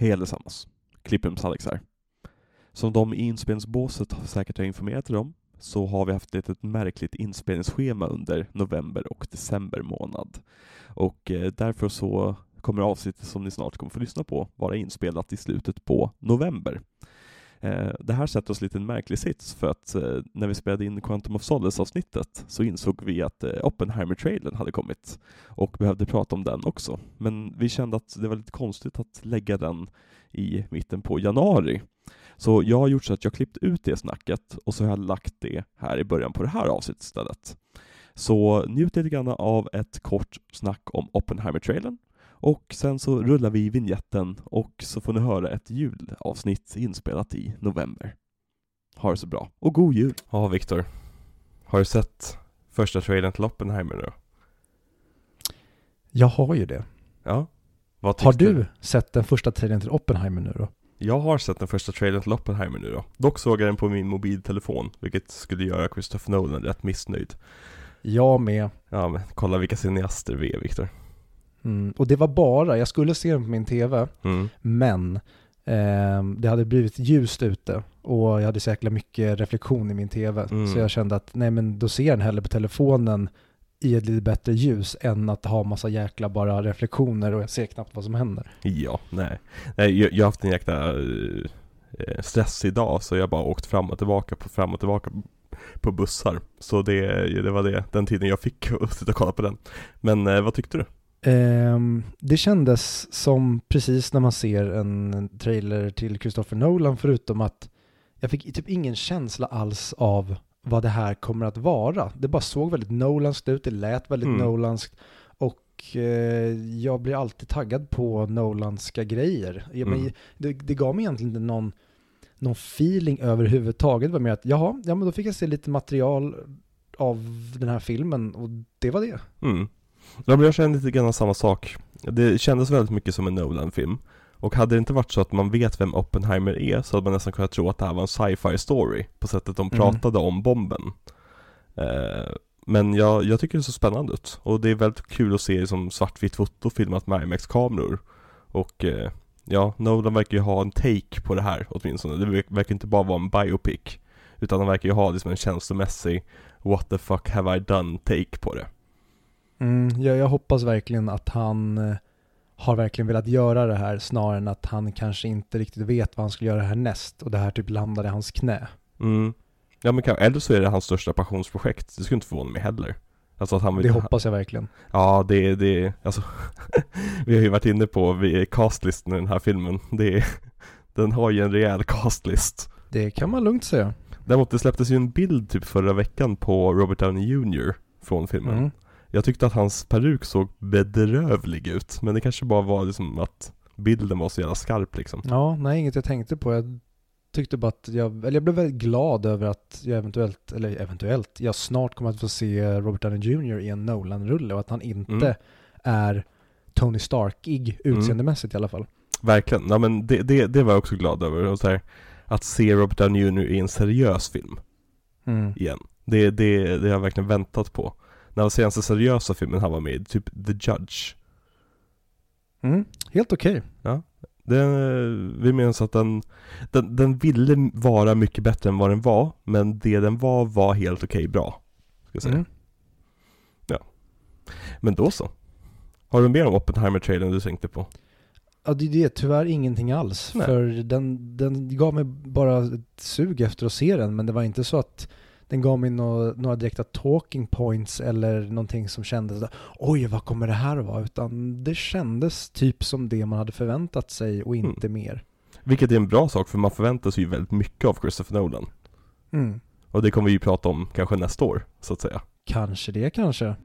Hej allesammans, Klipprums Alex här. Som de i inspelningsbåset säkert har informerat er om så har vi haft ett märkligt inspelningsschema under november och december månad. Och eh, därför så kommer avsnittet som ni snart kommer få lyssna på vara inspelat i slutet på november. Eh, det här sätter oss lite en märklig sits för att eh, när vi spelade in Quantum of Solace-avsnittet så insåg vi att eh, Oppenheimer-trailern hade kommit och behövde prata om den också. Men vi kände att det var lite konstigt att lägga den i mitten på januari. Så jag har gjort så att jag klippt ut det snacket och så har jag lagt det här i början på det här avsnittet istället. Så njut lite grann av ett kort snack om Oppenheimer-trailern och sen så rullar vi vignetten och så får ni höra ett julavsnitt inspelat i november. Ha det så bra, och god jul! Ja, Viktor. Har du sett första trailern till Oppenheimer nu? Jag har ju det. Ja. har du, du sett den första trailern till Oppenheimer nu då? Jag har sett den första trailern till Oppenheimer nu då. Dock såg jag den på min mobiltelefon, vilket skulle göra Christopher Nolan rätt missnöjd. Jag med. Ja, men kolla vilka cineaster vi är, Viktor. Mm, och det var bara, jag skulle se den på min TV, mm. men eh, det hade blivit ljust ute och jag hade så jäkla mycket reflektion i min TV. Mm. Så jag kände att nej men då ser jag den hellre på telefonen i ett lite bättre ljus än att ha massa jäkla bara reflektioner och jag ser knappt vad som händer. Ja, nej. nej jag, jag har haft en jäkla uh, stress idag så jag bara åkt fram och tillbaka på fram och tillbaka på bussar. Så det, det var det, den tiden jag fick att sitta och kolla på den. Men uh, vad tyckte du? Um, det kändes som precis när man ser en trailer till Christopher Nolan förutom att jag fick typ ingen känsla alls av vad det här kommer att vara. Det bara såg väldigt Nolanskt ut, det lät väldigt mm. Nolanskt och eh, jag blir alltid taggad på Nolanska grejer. Jag, mm. men, det, det gav mig egentligen inte någon, någon feeling överhuvudtaget. Det var mer att jaha, ja men då fick jag se lite material av den här filmen och det var det. Mm. Jag kände lite grann samma sak. Det kändes väldigt mycket som en Nolan-film. Och hade det inte varit så att man vet vem Oppenheimer är så hade man nästan kunnat tro att det här var en sci-fi story på sättet de mm. pratade om bomben. Eh, men jag, jag tycker det ser spännande ut och det är väldigt kul att se som svartvitt foto filmat med IMAX-kameror. Och eh, ja, Nolan verkar ju ha en take på det här åtminstone. Det verkar inte bara vara en biopic. Utan han verkar ju ha liksom en känslomässig What the fuck have I done take på det. Mm, jag, jag hoppas verkligen att han eh, har verkligen velat göra det här snarare än att han kanske inte riktigt vet vad han skulle göra härnäst och det här typ landade i hans knä. Mm. Ja men eller så är det hans största passionsprojekt. Det skulle inte förvåna mig heller. Alltså att han vill, det hoppas jag verkligen. Ja, det, det, alltså Vi har ju varit inne på castlisten i den här filmen. Det, den har ju en rejäl castlist. Det kan man lugnt säga. Däremot det släpptes ju en bild typ förra veckan på Robert Downey Jr. från filmen. Mm. Jag tyckte att hans peruk såg bedrövlig ut, men det kanske bara var liksom att bilden var så jävla skarp liksom. Ja, nej inget jag tänkte på. Jag tyckte bara att jag, eller jag blev väldigt glad över att jag eventuellt, eller eventuellt, jag snart kommer att få se Robert Downey Jr. i en Nolan-rulle och att han inte mm. är Tony Starkig mm. utseendemässigt mm. i alla fall. Verkligen, ja men det, det, det var jag också glad över. Och så här, att se Robert Downey Jr. i en seriös film. Mm. Igen. Det, det, det har jag verkligen väntat på när var senaste seriösa filmen han var med i? Typ The Judge. Mm, helt okej. Okay. Ja. Den, vi minns att den, den, den ville vara mycket bättre än vad den var, men det den var var helt okej okay, bra. Ska säga. Mm. Ja. Men då så. Har du mer om Oppenheimer-trailern du tänkte på? Ja, det är tyvärr ingenting alls. Nej. För den, den gav mig bara ett sug efter att se den, men det var inte så att den gav mig no några direkta talking points eller någonting som kändes oj vad kommer det här att vara? Utan det kändes typ som det man hade förväntat sig och inte mm. mer. Vilket är en bra sak för man förväntar sig ju väldigt mycket av Christopher Nolan. Mm. Och det kommer vi ju prata om kanske nästa år, så att säga. Kanske det kanske.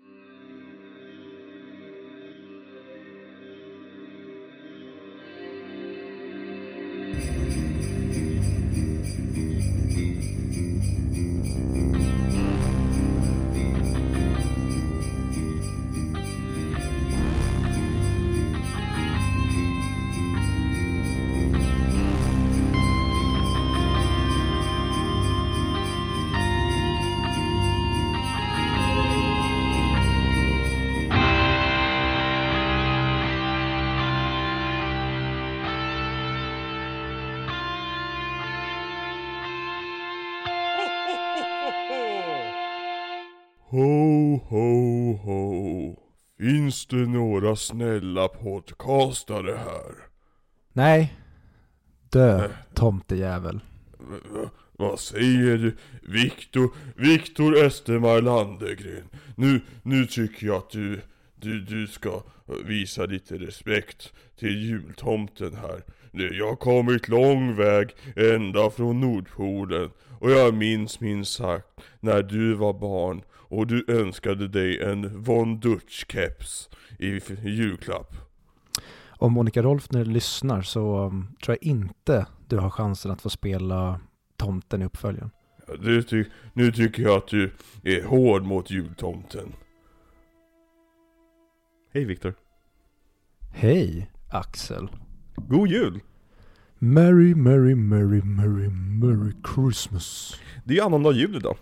Några snälla podcastare här? Nej. Dö, Nej. tomtejävel. V- vad säger du? Viktor, Viktor Östermar Landegren. Nu, nu tycker jag att du, du, du ska visa lite respekt till jultomten här. Jag har kommit lång väg ända från Nordpolen och jag minns minst sagt när du var barn och du önskade dig en Von Dutch-keps i julklapp. Om Monica Rolfner lyssnar så um, tror jag inte du har chansen att få spela tomten i uppföljaren. Ja, ty- nu tycker jag att du är hård mot jultomten. Hej Viktor. Hej, Axel. God jul! Merry, merry, merry, merry, merry Christmas. Det är ju annandag jul idag.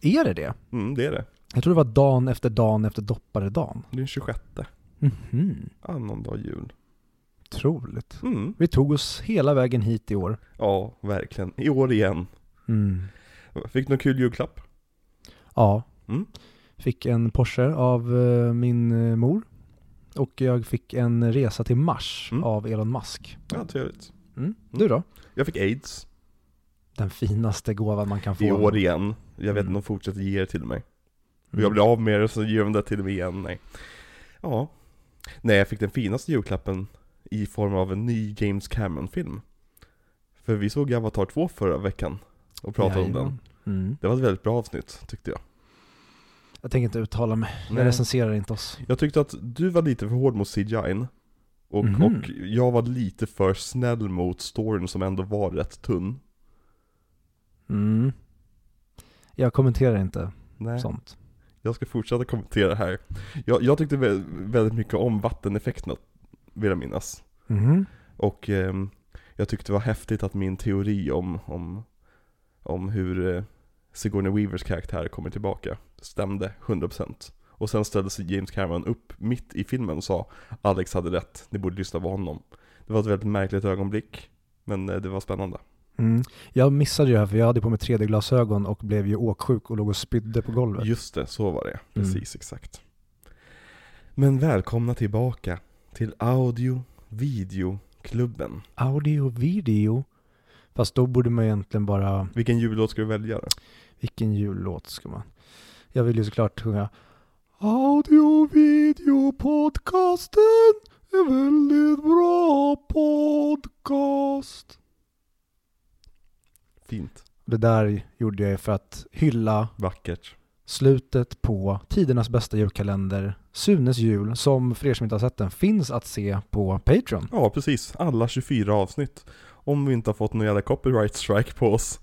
Är det det? Mm, det är det. Jag tror det var dagen efter dagen efter dopparedagen. Det är den 26. Mhm, Annandag jul. otroligt. Mm. Vi tog oss hela vägen hit i år. Ja, verkligen. I år igen. Mm. Fick du någon kul julklapp? Ja. Mm. Fick en Porsche av eh, min eh, mor. Och jag fick en resa till Mars Mm. av Elon Musk. Ja, trevligt. Mm. Du då? Jag fick aids. Den finaste gåvan man kan få. I år igen. Jag vet Mm. inte om de fortsätter ge det till mig. Mm. jag blir av med det så ger de det till mig igen. Nej. Ja. Nej, jag fick den finaste julklappen i form av en ny James Cameron-film. För vi såg Avatar 2 förra veckan och pratade om den. Jajamän. Mm. Det var ett väldigt bra avsnitt, tyckte jag. Jag tänker inte uttala mig. Jag Nej. recenserar inte oss. Jag tyckte att du var lite för hård mot CGI och, Mhm. och jag var lite för snäll mot storyn som ändå var rätt tunn. Mm. Jag kommenterar inte Nej. sånt. Jag ska fortsätta kommentera här. Jag, jag tyckte vä- väldigt mycket om vatteneffekterna, vill jag minnas. Mhm. Och ehm, jag tyckte det var häftigt att min teori om, om, om hur eh, Sigourney Weavers karaktär kommer tillbaka stämde 100%. Och sen ställde sig James Cameron upp mitt i filmen och sa Alex hade rätt, ni borde lyssna på honom. Det var ett väldigt märkligt ögonblick, men eh, det var spännande. Mm. Jag missade ju det här för jag hade på mig 3D-glasögon och blev ju åksjuk och låg och spydde på golvet. Just det, så var det. Mm. Precis, exakt. Men välkomna tillbaka till Audio Videoklubben. Audio, video. Fast då borde man egentligen bara, Vilken jullåt ska du välja då? vilken jullåt ska man? Jag vill ju såklart sjunga Audio, video, podcasten en väldigt bra podcast. Fint. Det där gjorde jag för att hylla Vackert. slutet på tidernas bästa julkalender, Sunes jul, som för er som inte har sett den finns att se på Patreon. Ja, precis. Alla 24 avsnitt. Om vi inte har fått någon jävla copyright strike på oss.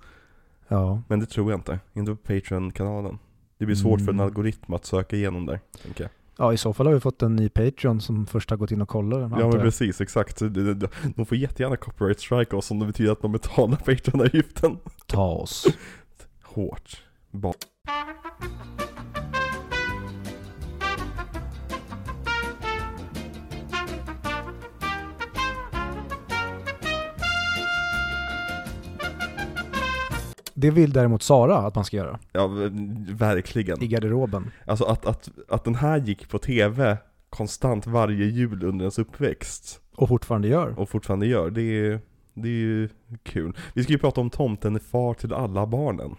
Ja, Men det tror jag inte. Inte på Patreon-kanalen. Det blir svårt för en Mm. algoritm att söka igenom där, tänker jag. Ja i så fall har vi fått en ny Patreon som först har gått in och kollat den. Ja men precis, exakt. De får jättegärna copyright strike oss om det betyder att de betalar Patreon-avgiften. Ta oss. Hårt. Ba- Det vill däremot Sara att man ska göra Ja, verkligen. i garderoben. Alltså att, att, att den här gick på TV konstant varje jul under ens uppväxt Och fortfarande gör. och fortfarande gör, det är, det är ju kul. Vi ska ju prata om tomten är far till alla barnen.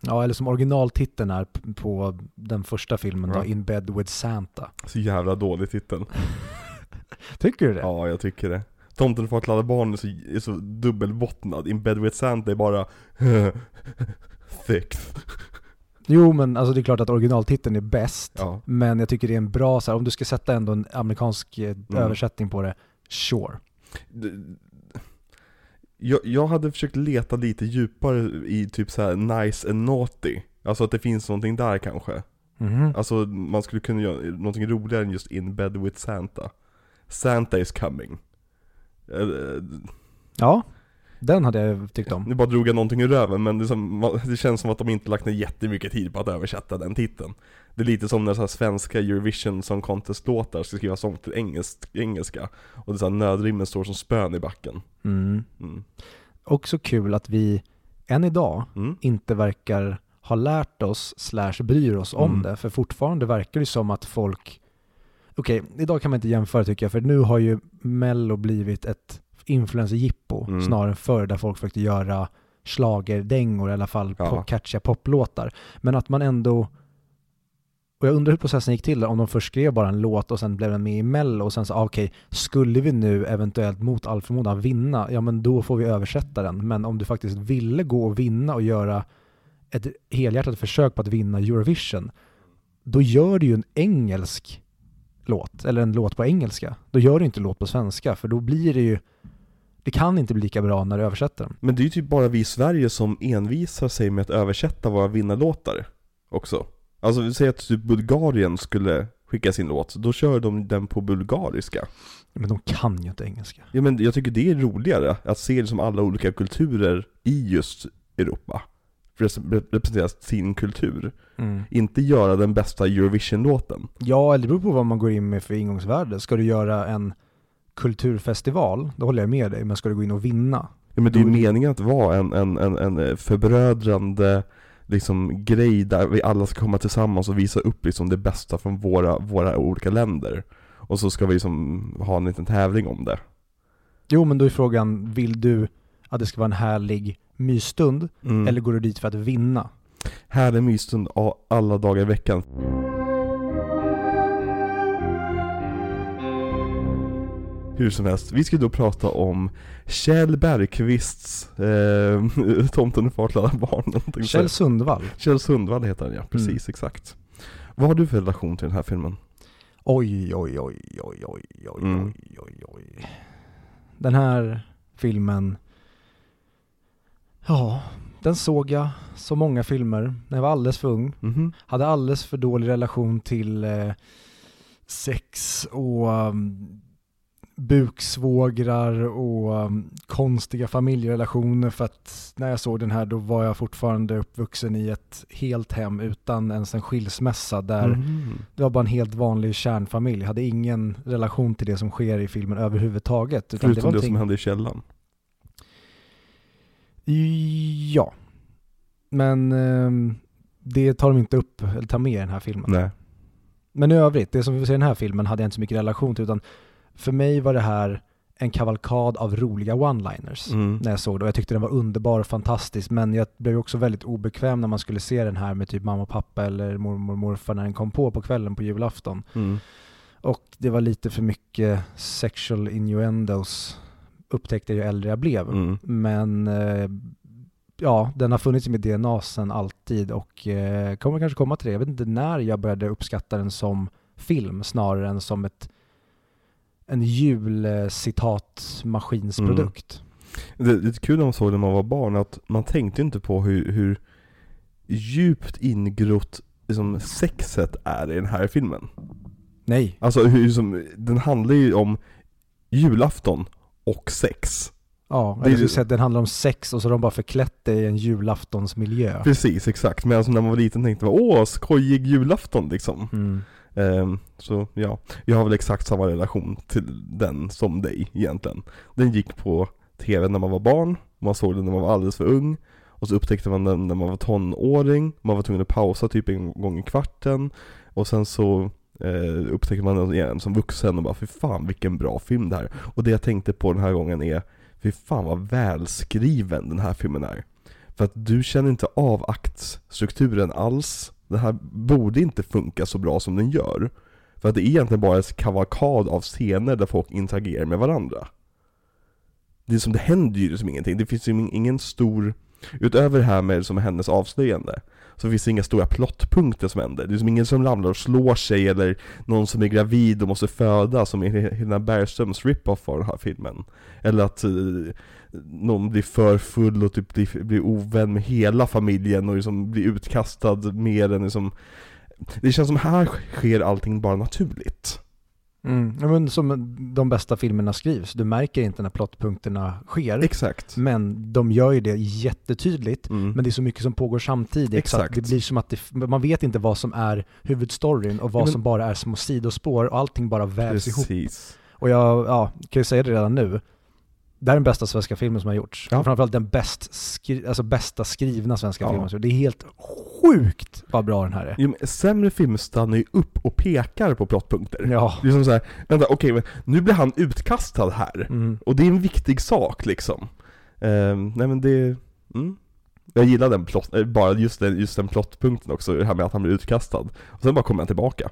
Ja, eller som originaltiteln är på den första filmen då, Ja. In Bed With Santa. Så jävla dålig titel. Tycker du det? Ja, jag tycker det. Tomten far alla barn är så, är så dubbelbottnad. In bed with Santa är bara Sex. Jo, men alltså det är klart att originaltiteln är bäst. Ja. Men jag tycker det är en bra, så här, om du ska sätta ändå en amerikansk eh, översättning på det, sure. Jag, jag hade försökt leta lite djupare i typ så här nice and naughty. Alltså att det finns någonting där kanske. Mhm. Alltså man skulle kunna göra någonting roligare än just in bed with Santa. Santa is coming. Eh, Ja, den hade jag tyckt om. Nu bara drog jag någonting ur röven men det, som, det känns som att de inte lagt ner jättemycket tid på att översätta den titeln. Det är lite som när så svenska Eurovision Song Contest-låtar ska skrivas om till engelsk, engelska. Och det är så här nödrimmen står som spön i backen. Mm. Mm. Också kul att vi än idag Mm. inte verkar har lärt oss slash bryr oss om Mm. det. För fortfarande verkar det som att folk, okej, idag kan man inte jämföra tycker jag, för nu har ju Mello blivit ett influencer-jippo Mm. snarare än förr där folk försökte göra schlagerdängor i alla fall, Ja. pop, catchiga poplåtar. Men att man ändå, och jag undrar hur processen gick till, om de först skrev bara en låt och sen blev den med i Mello och sen så, ah, okej, skulle vi nu eventuellt mot all förmodan vinna, ja men då får vi översätta den. Men om du faktiskt ville gå och vinna och göra ett helhjärtat försök på att vinna Eurovision, då gör du ju en engelsk låt, eller en låt på engelska. Då gör du inte låt på svenska, för då blir det ju, det kan inte bli lika bra när du översätter den. Men det är ju typ bara vi i Sverige som envisar sig med att översätta våra vinnarlåtar också. Alltså säger att typ Bulgarien skulle skicka sin låt, då kör de den på bulgariska. Men de kan ju inte engelska. Ja men jag tycker det är roligare, att se det som alla olika kulturer i just Europa. Rep- Representerar sin kultur. Inte göra den bästa Eurovision-låten. Ja, eller det beror på vad man går in med för ingångsvärde. Ska du göra en kulturfestival, då håller jag med dig, men ska du gå in och vinna? Ja men det är ju meningen att vara en, en, en, en förbrödrande liksom grej där vi alla ska komma tillsammans och visa upp liksom det bästa från våra, våra olika länder. Och så ska vi liksom ha en liten tävling om det. Jo, men då är frågan, vill du att det ska vara en härlig mysstund, Mm. eller går du dit för att vinna? Härlig mysstund a- alla dagar i veckan. Hur som helst, vi ska då prata om Kjell Bergqvists eh, Tomten är far till alla barnen. tänkte jag säga. Kjell Sundvall. Kjell Sundvall heter han ja, precis exakt. Vad har du för relation till den här filmen? Oj, oj, oj, oj, oj, oj, Mm. oj, oj, oj. Den här filmen, ja, den såg jag så många filmer när jag var alldeles för ung. Mhm. Hade alldeles för dålig relation till eh, sex och um, buksvågrar och um, konstiga familjerelationer för att när jag såg den här då var jag fortfarande uppvuxen i ett helt hem utan ens en skilsmässa där Mhm. det var bara en helt vanlig kärnfamilj. Jag hade ingen relation till det som sker i filmen överhuvudtaget. Utan Förutom det, var som hände i källaren. Ja. Men ehm, det tar de inte upp, eller tar med i den här filmen. Nej. Men i övrigt, det som vi ser i den här filmen hade jag inte så mycket relation till utan för mig var det här en kavalkad av roliga one-liners Mm. när jag såg det och jag tyckte den var underbar och fantastisk men jag blev också väldigt obekväm när man skulle se den här med typ mamma och pappa eller mormor och morfar när den kom på på kvällen på julafton. Mm. Och det var lite för mycket sexual innuendos upptäckte ju äldre jag blev. Mm. Men eh, ja, den har funnits i mitt DNA sedan alltid och eh, kommer kanske komma till det. Jag vet inte när jag började uppskatta den som film snarare än som ett en julcitatmaskinsprodukt. Det, det är kul när man såg när man var barn att man tänkte inte på hur, hur djupt ingrott liksom, sexet är i den här filmen. Nej. Alltså hur som, den handlar ju om julafton och sex. Ja, Det är ju- den handlar om sex och så har de bara förklätt det i en julaftonsmiljö. Precis, exakt. Men alltså när man var liten tänkte man åh, skojig julafton liksom. Mm. Ehm, så ja, jag har väl exakt samma relation till den som dig egentligen. Den gick på TV när man var barn, man såg den när man var alldeles för ung. Och så upptäckte man den när man var tonåring, man var tvungen att pausa typ en gång i kvarten. Och sen så eh, upptäcker man den igen som vuxen och bara fy fan vilken bra film det här. Och det jag tänkte på den här gången är, fy fan vad välskriven den här filmen är. För att du känner inte av aktstrukturen alls. Den här borde inte funka så bra som den gör. För att det är egentligen bara en kavalkad av scener där folk interagerar med varandra. Det är som, det händer ju liksom ingenting. Det finns ju ingen stor, utöver det här med som hennes avslöjande, så finns det inga stora plottpunkter som händer. Det är som ingen som ramlar och slår sig eller någon som är gravid och måste föda som i Helena Bergströms rip-off av den här filmen. Eller att eh, någon blir för full och typ blir, blir ovän med hela familjen och liksom blir utkastad mer än liksom Det känns som här sker allting bara naturligt. Mm. Men som de bästa filmerna skrivs. Du märker inte när plottpunkterna sker. Exakt. Men de gör ju det jättetydligt. Mm. Men det är så mycket som pågår samtidigt. Exakt. att det blir som att det, man vet inte vad som är huvudstoryn och vad men- som bara är små sidospår och allting bara vävs ihop. Precis. Och jag ja, kan ju säga det redan nu. Det här är den bästa svenska filmen som har gjorts. Ja. Framförallt den bäst skri- alltså bästa skrivna svenska Ja. filmen. som. Det är helt sjukt vad bra den här är. Jo, sämre filmer stannar ju upp och pekar på plottpunkter. Ja. Det är som såhär, vänta okej, men nu blir han utkastad här. Mm. Och det är en viktig sak liksom. Ehm, nej men det, mm. Jag gillar den plott, eh, bara just den, just den plottpunkten också, det här med att han blir utkastad. Och sen bara kommer han tillbaka.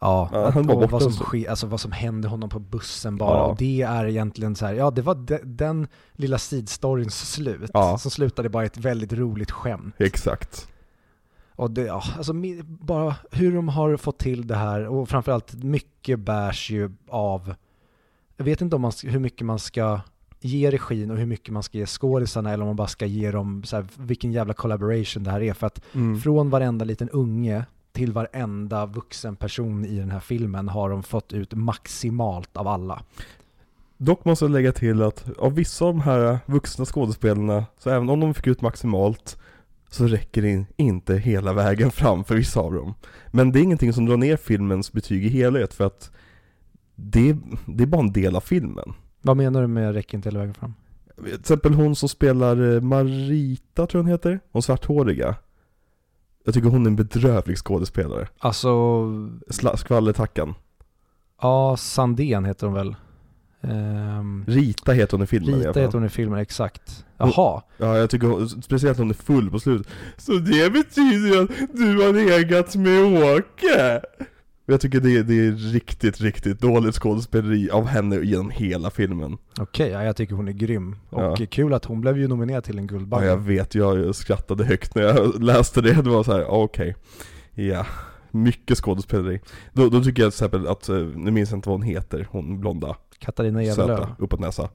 Ja, Ja, att- han och vad som, sker, alltså vad som hände honom på bussen bara. Ja. Och det är egentligen så här, ja det var de, den lilla sidstoryns slut. Ja. Som slutade bara i ett väldigt roligt skämt. Exakt. Och det, ja, alltså bara hur de har fått till det här och framförallt mycket bärs ju av, jag vet inte om man, hur mycket man ska ge regin och hur mycket man ska ge skådisarna eller om man bara ska ge dem så här, vilken jävla collaboration det här är. För att Mm. från varenda liten unge till varenda vuxen person i den här filmen har de fått ut maximalt av alla. Dock måste jag lägga till att av vissa av de här vuxna skådespelarna, så även om de fick ut maximalt, så räcker det inte hela vägen fram för vissa av dem. Men det är ingenting som drar ner filmens betyg i helhet, för att det, det är bara en del av filmen. Vad menar du med räcker inte hela vägen fram? Till exempel hon som spelar eh, Marita, tror jag hon heter, hon svarthåriga. Jag tycker hon är en bedrövlig skådespelare. Alltså, Sla- Skvallertackan. ja, Sandén heter hon väl? Ehm, Rita heter hon i filmen i alla Rita fall. heter hon i filmen, exakt. Jaha, Ja, jag tycker hon, speciellt hon är full på slutet. Så det betyder att du har legat med Åke? Jag tycker det, det är riktigt, riktigt dåligt skådespeleri av henne genom hela filmen. okej, ja, jag tycker hon är grym. Och Ja. kul att hon blev ju nominerad till en Ja, Guldbagge. jag vet, jag skrattade högt när jag läste det. Det var så här, okej. Ja, mycket skådespeleri. Då, då tycker jag till exempel att, eh, nu minns jag inte vad hon heter, hon blonda, Katarina Evelöv. söta, uppåt näsa.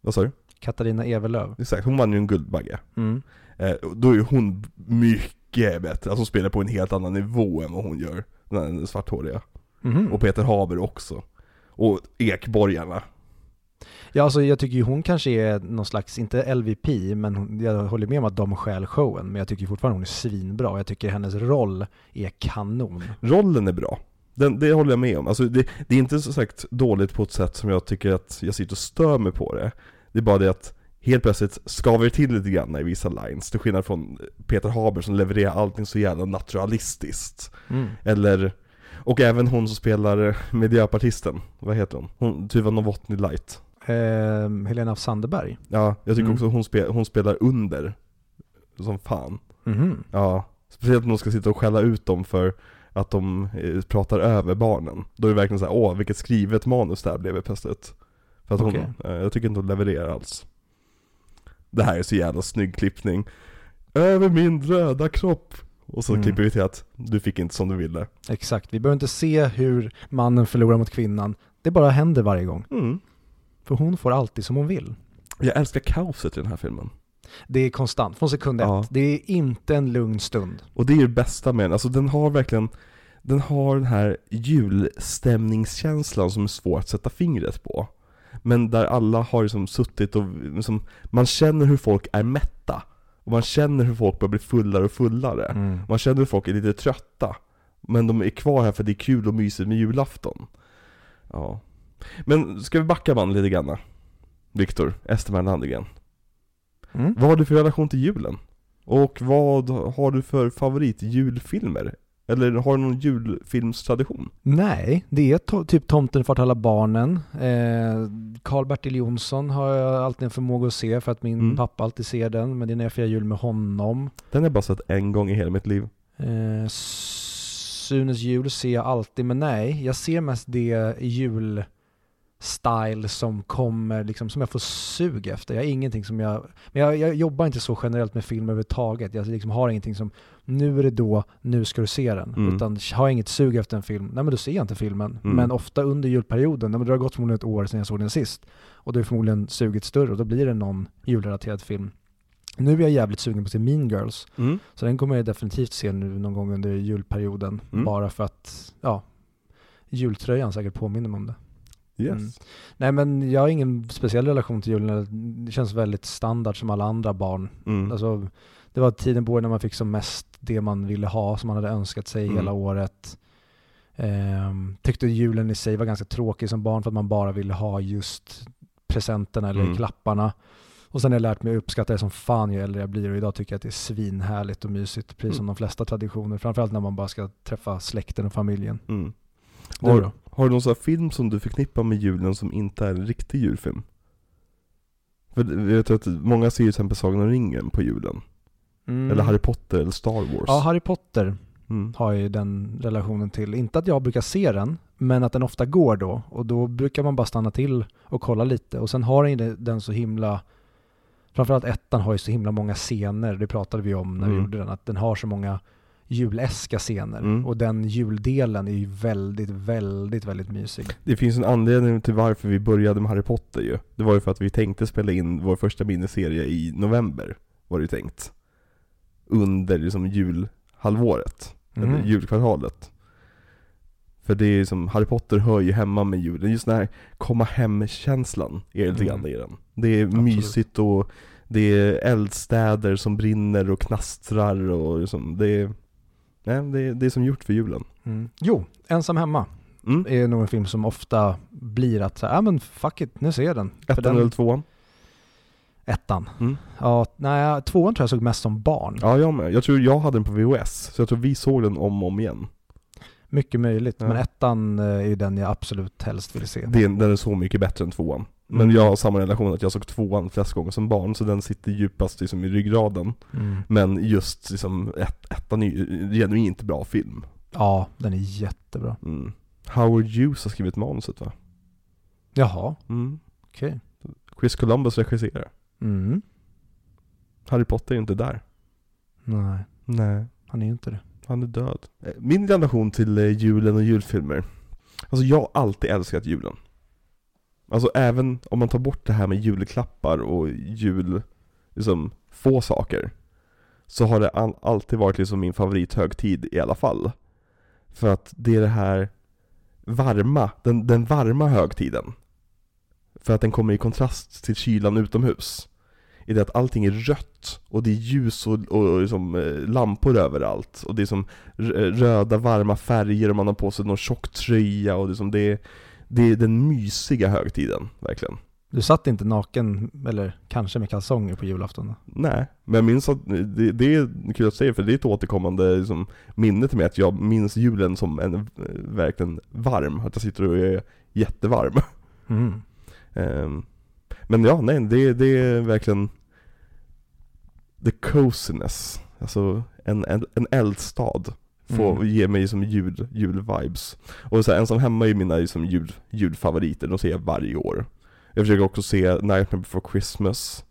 Vad sa du? Katarina Evelöv. Exakt, hon vann ju en Guldbagge. Mm. Eh, då är hon mycket bättre, alltså hon spelar på en helt annan nivå än vad hon gör, den svarthåriga. Mhm. Och Peter Haber också. Och Ekborgarna. Ja, alltså jag tycker ju hon kanske är någon slags, inte LVP, men hon, jag håller med om att de stjäl showen, men jag tycker fortfarande hon är svinbra. Jag tycker hennes roll är kanon. Rollen är bra. Den, det håller jag med om. Alltså det, det är inte så sagt dåligt på ett sätt som jag tycker att jag sitter och stör mig på det. Det är bara det att helt plötsligt skaver till lite grann i vissa lines. Till skillnad från Peter Haber som levererar allting så jävla naturalistiskt. Mm. Eller, och även hon som spelar eh, miljöpartisten, vad heter hon? hon Tuva Novotny Light. Ehm, Helena af Sandeberg. Ja, jag tycker Mm. också hon, spe, hon spelar under som fan. Mhm. Ja, speciellt när de ska sitta och skälla ut dem för att de eh, pratar över barnen. Då är det verkligen så här, åh vilket skrivet manus det här blev plötsligt. För att hon, eh, jag tycker inte hon levererar alls. Det här är så jävla snygg klippning. Över min röda kropp. Och så Mm. klipper vi till att du fick inte som du ville. Exakt, vi behöver inte se hur mannen förlorar mot kvinnan. Det bara händer varje gång. Mm. För hon får alltid som hon vill. Jag älskar kaoset i den här filmen. Det är konstant, från sekund ett. Ja. Det är inte en lugn stund. Och det är det bästa med den, alltså den har verkligen Den har den här julstämningskänslan som är svår att sätta fingret på Men där alla har liksom suttit och liksom, Man känner hur folk är mätta Och man känner hur folk börjar bli fullare och fullare Mm. Man känner hur folk är lite trötta Men de är kvar här för det är kul och mysigt med julafton Ja Men ska vi backa bandet lite grann? Viktor, Esterman Landegren Mm. vad har du för relation till julen? Och vad har du för favoritjulfilmer? Eller har du någon julfilmstradition? Nej, det är to- typ Tomten för alla barnen. Eh, Karl-Bertil Jonsson har jag alltid en förmåga att se för att min Mm. pappa alltid ser den. Men det är när jag firar jul med honom. Den har jag bara sett en gång i hela mitt liv. Eh, Sunes jul ser jag alltid, men nej, jag ser mest det julstyle som kommer, liksom, som jag får sug efter. Jag har ingenting som jag, men jag, jag jobbar inte så generellt med film överhuvudtaget. Jag liksom har ingenting som, nu är det då, nu ska du se den. Mm. Utan har jag inget sug efter en film, nej men då ser jag inte filmen. Mm. Men ofta under julperioden, nej, men det har gått förmodligen ett år sedan jag såg den sist. Och då är förmodligen suget större och då blir det någon julrelaterad film. Nu är jag jävligt sugen på att se Mean Girls. Mm. Så den kommer jag definitivt se nu någon gång under julperioden. Mm. Bara för att, ja, jultröjan säkert påminner mig om det. Yes. Mm. Nej men jag har ingen speciell relation till julen. Det känns väldigt standard som alla andra barn. Mm. Alltså, det var tiden på året när man fick som mest det man ville ha, som man hade önskat sig Mm. hela året. Ehm, tyckte julen i sig var ganska tråkig som barn för att man bara ville ha just presenterna eller Mm. klapparna. Och sen har jag lärt mig att uppskatta det som fan ju äldre jag blir och idag tycker jag att det är svinhärligt och mysigt, precis som Mm. de flesta traditioner. Framförallt när man bara ska träffa släkten och familjen. Mm. Har, har du någon sån film som du förknippar med julen som inte är en riktig julfilm? För jag vet att många ser ju till exempel Sagan om ringen på julen. Mm. Eller Harry Potter eller Star Wars. Ja, Harry Potter Mm. har jag ju den relationen till. Inte att jag brukar se den, men att den ofta går då. Och då brukar man bara stanna till och kolla lite. Och sen har den den så himla, framförallt ettan har ju så himla många scener, det pratade vi om när vi Mm. gjorde den, att den har så många juläska scener. Mm. Och den juldelen är ju väldigt, väldigt, väldigt mysig. Det finns en anledning till varför vi började med Harry Potter ju. Det var ju för att vi tänkte spela in vår första miniserie i november, var det ju tänkt. Under liksom julhalvåret, eller Mm. julkvartalet. För det är ju som, Harry Potter hör ju hemma med julen, just den här komma hem-känslan är lite Mm. grann i den. Det är Absolut. mysigt och det är eldstäder som brinner och knastrar och liksom, det är, nej, det är, det är som gjort för julen. Mm. Jo, Ensam hemma Mm. är nog en film som ofta blir att ja men fuck it, nu ser jag den. Ettan eller tvåan? Ettan. Mm. Ja, nej, tvåan tror jag såg mest som barn. Ja, jag med. Jag tror jag hade den på VHS, så jag tror vi såg den om och om igen. Mycket möjligt, Ja. men ettan eh, är ju den jag absolut helst vill se. Den, den är så mycket bättre än tvåan. Men Mm. jag har samma relation att jag såg tvåan flest gånger som barn, så den sitter djupast liksom i ryggraden. Mm. Men just liksom, ett, ettan är ju genuint bra film. Ja, den är jättebra. Mm. Howard Hughes har skrivit manuset va? Jaha, Mm. okej. Chris Columbus regisserar. Mm. Harry Potter är inte där. Nej, Nej. han är ju inte det. Han är död. Eh, Min relation till eh, julen och julfilmer. Alltså jag har alltid älskat julen. Alltså även om man tar bort det här med julklappar och jul, liksom få saker. Så har det all, alltid varit liksom min favorithögtid i alla fall. För att det är det här varma, den, den varma högtiden. För att den kommer i kontrast till kylan utomhus. I det att allting är rött och det är ljus och, och liksom, eh, lampor överallt. Och det är som r- röda varma färger och man har på sig någon tjock tröja och liksom det, är, det är den mysiga högtiden, verkligen. Du satt inte naken, eller kanske med kalsonger på julafton då? Nej, men jag minns att det, det är kul att säga för det är ett återkommande liksom, minne till mig att jag minns julen som en eh, verkligen varm, att jag sitter och är jättevarm. Mm. Ehm, men ja, nej, det, det är verkligen the coziness. Alltså en, en, en eldstad får Mm. ge mig som jul, julvibes. Och så här, ensam hemma är mina liksom, jul, julfavoriter, de ser jag varje år. Jag försöker också se Nightmare before Christmas,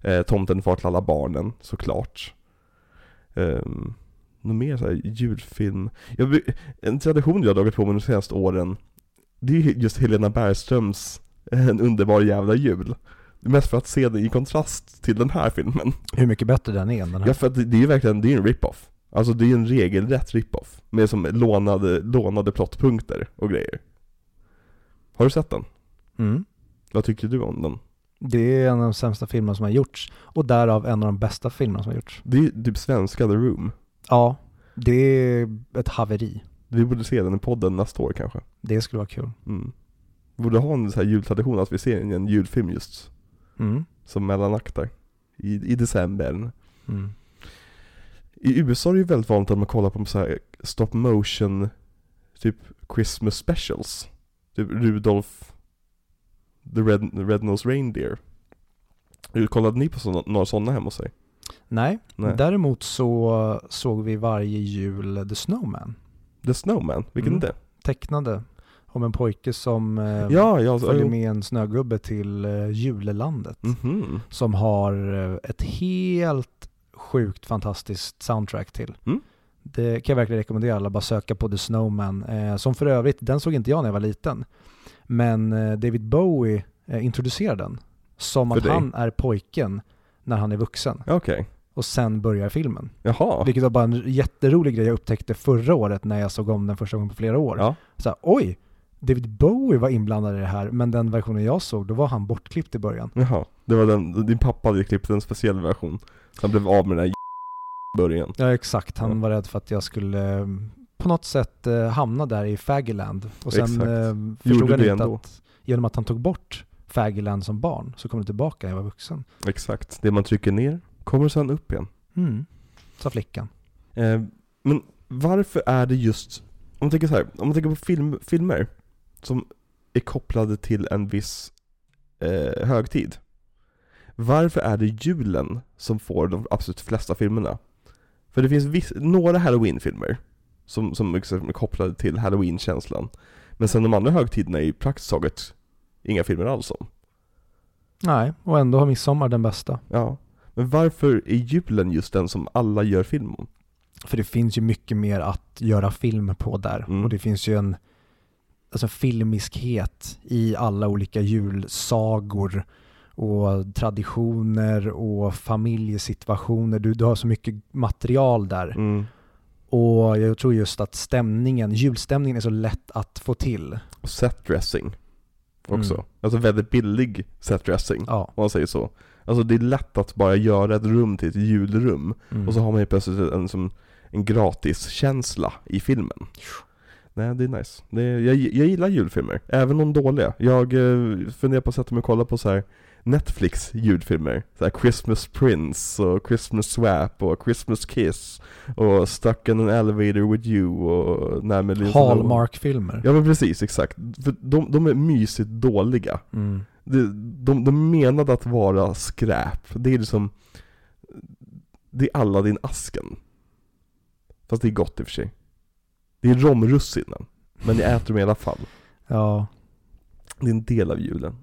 eh, Tomten far till alla barnen, såklart. Um, något mer så här, julfilm. Jag, en tradition jag har dragit på mig de senaste åren, det är ju just Helena Bergströms En underbar jävla jul. Mest för att se det i kontrast till den här filmen. Hur mycket bättre den är än den här. Ja för att det det är ju verkligen, det är en rip-off. Alltså det är en regelrätt rip-off. Med som lånade, lånade plottpunkter och grejer. Har du sett den? Mm. Vad tycker du om den? Det är en av de sämsta filmerna som har gjorts. Och därav en av de bästa filmerna som har gjorts. Det är typ svenska The Room. Ja, det är ett haveri. Vi borde se den i podden nästa år kanske. Det skulle vara kul. Mm. Borde ha en sån här jultradition att vi ser en julfilm just Mm. som mellanakter. I, I december. Mm. I USA är det ju väldigt vanligt att man kollar på så här stop motion typ Christmas specials. Typ Rudolph the Red, Red Nose Reindeer. Kollade ni på såna, några sådana hemma hos sig? Nej. Nej. däremot så såg vi varje jul The Snowman. The Snowman, vilken Mm. är det? Tecknade om en pojke som eh, Ja, ja, följer jo. med en snögubbe till eh, julelandet. Mhm. Som har eh, ett helt sjukt fantastiskt soundtrack till. Mm. Det kan jag verkligen rekommendera alla, bara söka på The Snowman. Eh, som för övrigt, den såg inte jag när jag var liten. Men eh, David Bowie eh, introducerade den. Som För att dig? han är pojken när han är vuxen. Okej. Och sen börjar filmen. Jaha. Vilket var bara en jätterolig grej jag upptäckte förra året när jag såg om den första gången på flera år. Ja. Så här, oj, David Bowie var inblandad i det här, men den versionen jag såg, då var han bortklippt i början. Jaha. Det var den, din pappa hade klippt en speciell version. Han blev av med den här början. Ja exakt, han Ja. var rädd för att jag skulle eh, på något sätt eh, hamna där i Faggyland. Och sen Exakt. eh, Gjorde förstod han det inte ändå. att genom att han tog bort Faggyland som barn, så kom det tillbaka när jag var vuxen. Exakt. Det man trycker ner kommer sen upp igen. Mm, sa flickan. Eh, men varför är det just, om man tänker så här, om man tänker på film, filmer som är kopplade till en viss eh, högtid. Varför är det julen som får de absolut flesta filmerna? För det finns viss, några halloween-filmer som, som liksom är kopplade till halloween-känslan. Men sen de andra högtiderna är ju praktiskt taget inga filmer alls om. Nej, och ändå har midsommar den bästa. Ja. Men varför är julen just den som alla gör film om? För det finns ju mycket mer att göra film på där. Mm. Och det finns ju en alltså, filmiskhet i alla olika julsagor och traditioner och familjesituationer. Du, du har så mycket material där. Mm. Och jag tror just att stämningen, julstämningen är så lätt att få till. Och setdressing också. Mm. Alltså väldigt billig setdressing, Ja. om man säger så. Alltså det är lätt att bara göra ett rum till ett julrum, Mm. och så har man ju plötsligt en, som, en gratiskänsla i filmen. Nej, det är nice. Det är, jag, jag gillar julfilmer, även om dåliga. Jag eh, funderar på att sätta mig och kolla på så här Netflix julfilmer. Så här Christmas Prince och Christmas Swap och Christmas Kiss och Stuck in an Elevator with You och Lohan. Hallmark-filmer. Ja men precis, exakt. För de, de är mysigt dåliga. Mm. De, de, de menade att vara skräp. Det är liksom Det är Aladdin-asken. Fast det är gott i och för sig. Det är romrussinen. Men jag äter dem i alla fall. Ja. Det är en del av julen.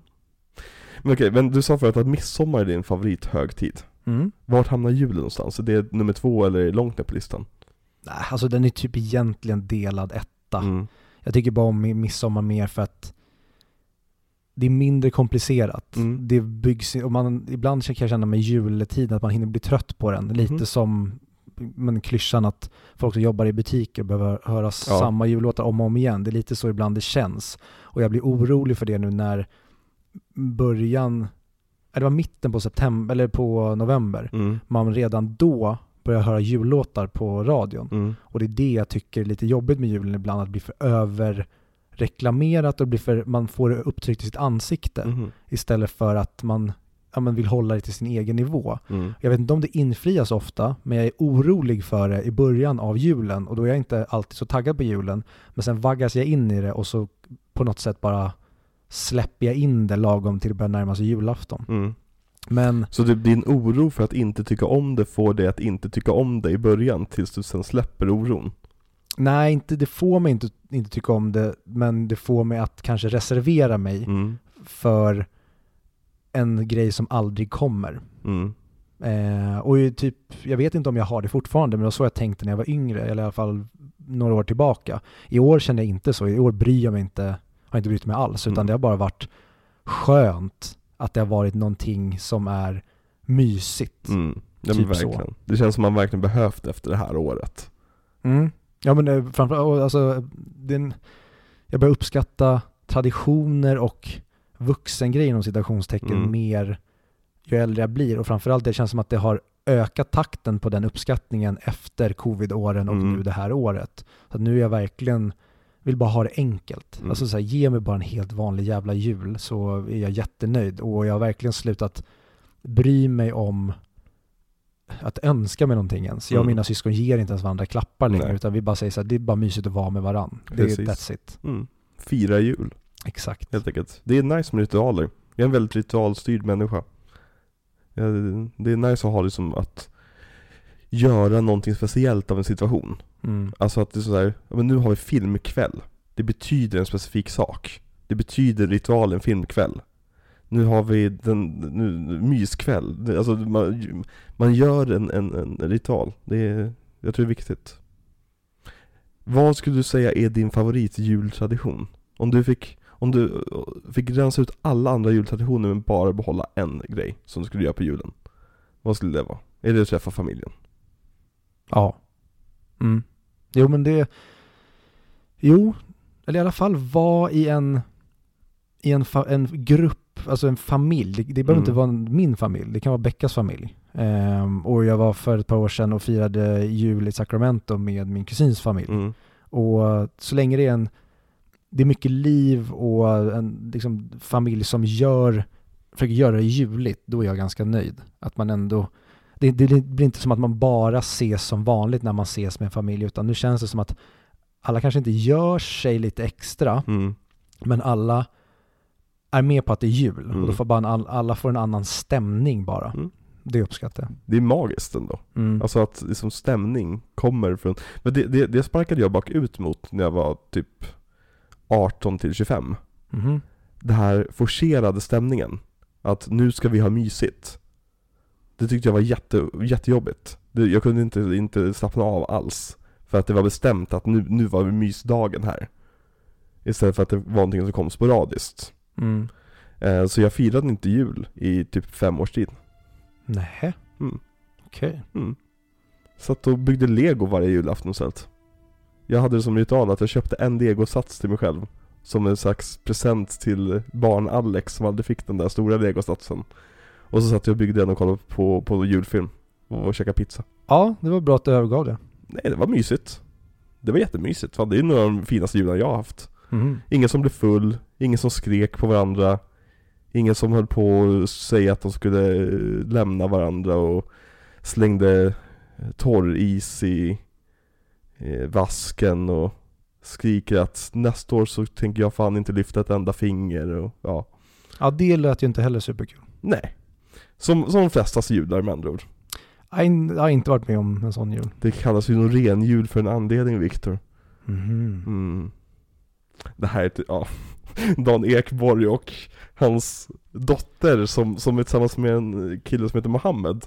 Men okej, men du sa förut att midsommar är din favorithögtid. Mm. Vart hamnar julen någonstans? Är det nummer två eller är det långt ner på listan? Nej, alltså den är typ egentligen delad etta. Mm. Jag tycker bara om mi- midsommar mer för att det är mindre komplicerat. Mm. Det byggs, och man, ibland kan jag känna med juletiden att man hinner bli trött på den. Lite Mhm. som men klyschan att folk som jobbar i butiker behöver höra Ja. samma jullåtar om och om igen. Det är lite så ibland det känns. Och jag blir orolig för det nu när början, eller det var mitten på september, eller på november, Mm. man redan då börjar höra jullåtar på radion. Mm. Och det är det jag tycker är lite jobbigt med julen ibland, att blir för överreklamerat och blir för, man får det upptryckt i sitt ansikte Mhm. istället för att man ja, men vill hålla det till sin egen nivå. Mm. Jag vet inte om det infrias ofta, men jag är orolig för det i början av julen och då är jag inte alltid så taggad på julen. Men sen vaggas jag in i det och så på något sätt bara släpper jag in det lagom till det börjar närma sig julafton. Mm. Men Så det, din oro för att inte tycka om det får dig att inte tycka om det i början tills du sen släpper oron? nej, inte, det får mig inte, inte tycka om det, men det får mig att kanske reservera mig Mm. för en grej som aldrig kommer. Mm. Eh, och typ, jag vet inte om jag har det fortfarande, men det var så jag tänkte när jag var yngre, eller i alla fall några år tillbaka. I år känner jag inte så, i år bryr jag mig inte, har inte brytt mig alls, utan Mm. det har bara varit skönt att det har varit någonting som är mysigt. Mm. Ja, Typ så. verkligen. Det känns som man verkligen behövt efter det här året. Mm. Ja men eh, framförallt, alltså, den, jag börjar uppskatta traditioner och vuxengrejer inom citationstecken Mm. mer ju äldre jag blir och framförallt det känns som att det har ökat takten på den uppskattningen efter covid-åren och Mm. nu det här året. Så nu är jag verkligen, vill bara ha det enkelt. Mm. Alltså så här, ge mig bara en helt vanlig jävla jul så är jag jättenöjd och jag har verkligen slutat bry mig om att önska mig någonting ens. Jag och Mm. mina syskon ger inte ens varandra klappar längre Nej. utan vi bara säger så här, det är bara mysigt att vara med varandra. Det är, that's it. Mm. Fira jul, Exakt. helt enkelt. Det är nice med ritualer. Jag är en väldigt ritualstyrd människa. Det- är nice att ha liksom att göra någonting speciellt av en situation. Mm. Alltså att det är sådär, men nu har vi filmkväll. Det betyder en specifik sak. Det betyder ritualen filmkväll. Nu har vi den, nu, myskväll. Alltså man, man gör en, en, en ritual. Det är, jag tror det är viktigt. Vad skulle du säga är din favoritjultradition? Om du fick, om du eh, fick rensa ut alla andra jultraditioner men bara behålla en grej som du skulle göra på julen. Vad skulle det vara? Är det att träffa familjen? Ja. Mm. Jo men det, jo, eller i alla fall vara i en, i en, fa, en grupp, alltså en familj. Det, det behöver Mm. inte vara min familj, det kan vara Beckas familj. Ehm, och jag var för ett par år sedan och firade jul i Sacramento med min kusins familj. Mm. Och så länge det är en det är mycket liv och en liksom, familj som gör, försöker göra det juligt, då är jag ganska nöjd. Att man ändå, det, det, blir inte som att man bara ses som vanligt när man ses med en familj, utan nu känns det som att alla kanske inte gör sig lite extra, Mm. men alla är med på att det är jul. Mm. Och då får bara en, all- alla får en annan stämning bara. Mm. Det uppskattar jag. Det är magiskt ändå. Mm. Alltså att liksom stämning kommer från, men det, det, det sparkade jag bakut mot när jag var typ 18 till 25. Mhm. Det här forcerade stämningen. Att nu ska vi ha mysigt. Det tyckte jag var jätte, jättejobbigt. Det, jag kunde inte, inte slappna av alls. För att det var bestämt att nu, nu var mysdagen här. Istället för att det var någonting som kom sporadiskt. Mm. Eh, så jag firade inte jul i typ fem års tid. Nähä, Mm. okej. Mm. Satt och byggde lego varje julafton istället. Jag hade det som ritual att jag köpte en legosats till mig själv. Som en slags present till barn Alex som aldrig fick den där stora legosatsen. Och så satt jag och byggde den och kollade på, på julfilm. Och käkade pizza. Ja, det var bra att du övergav det. Nej, det var mysigt. Det var jättemysigt. Fan, det är några av de finaste jularna jag har haft. Mhm. Ingen som blev full, ingen som skrek på varandra. Ingen som höll på att säga att de skulle lämna varandra och slängde torris i eh, vasken och skriker att nästa år så tänker jag fan inte lyfta ett enda finger och ja. Ja, det lät ju inte heller superkul. Nej. Som, som de flestas jular med andra ord. Jag har inte varit med om en sån jul. Det kallas ju nog renjul för en anledning Viktor. Mhm. Mm. Det här är, ty- ja, Dan Ekborg och hans dotter som, som är tillsammans med en kille som heter Mohammed.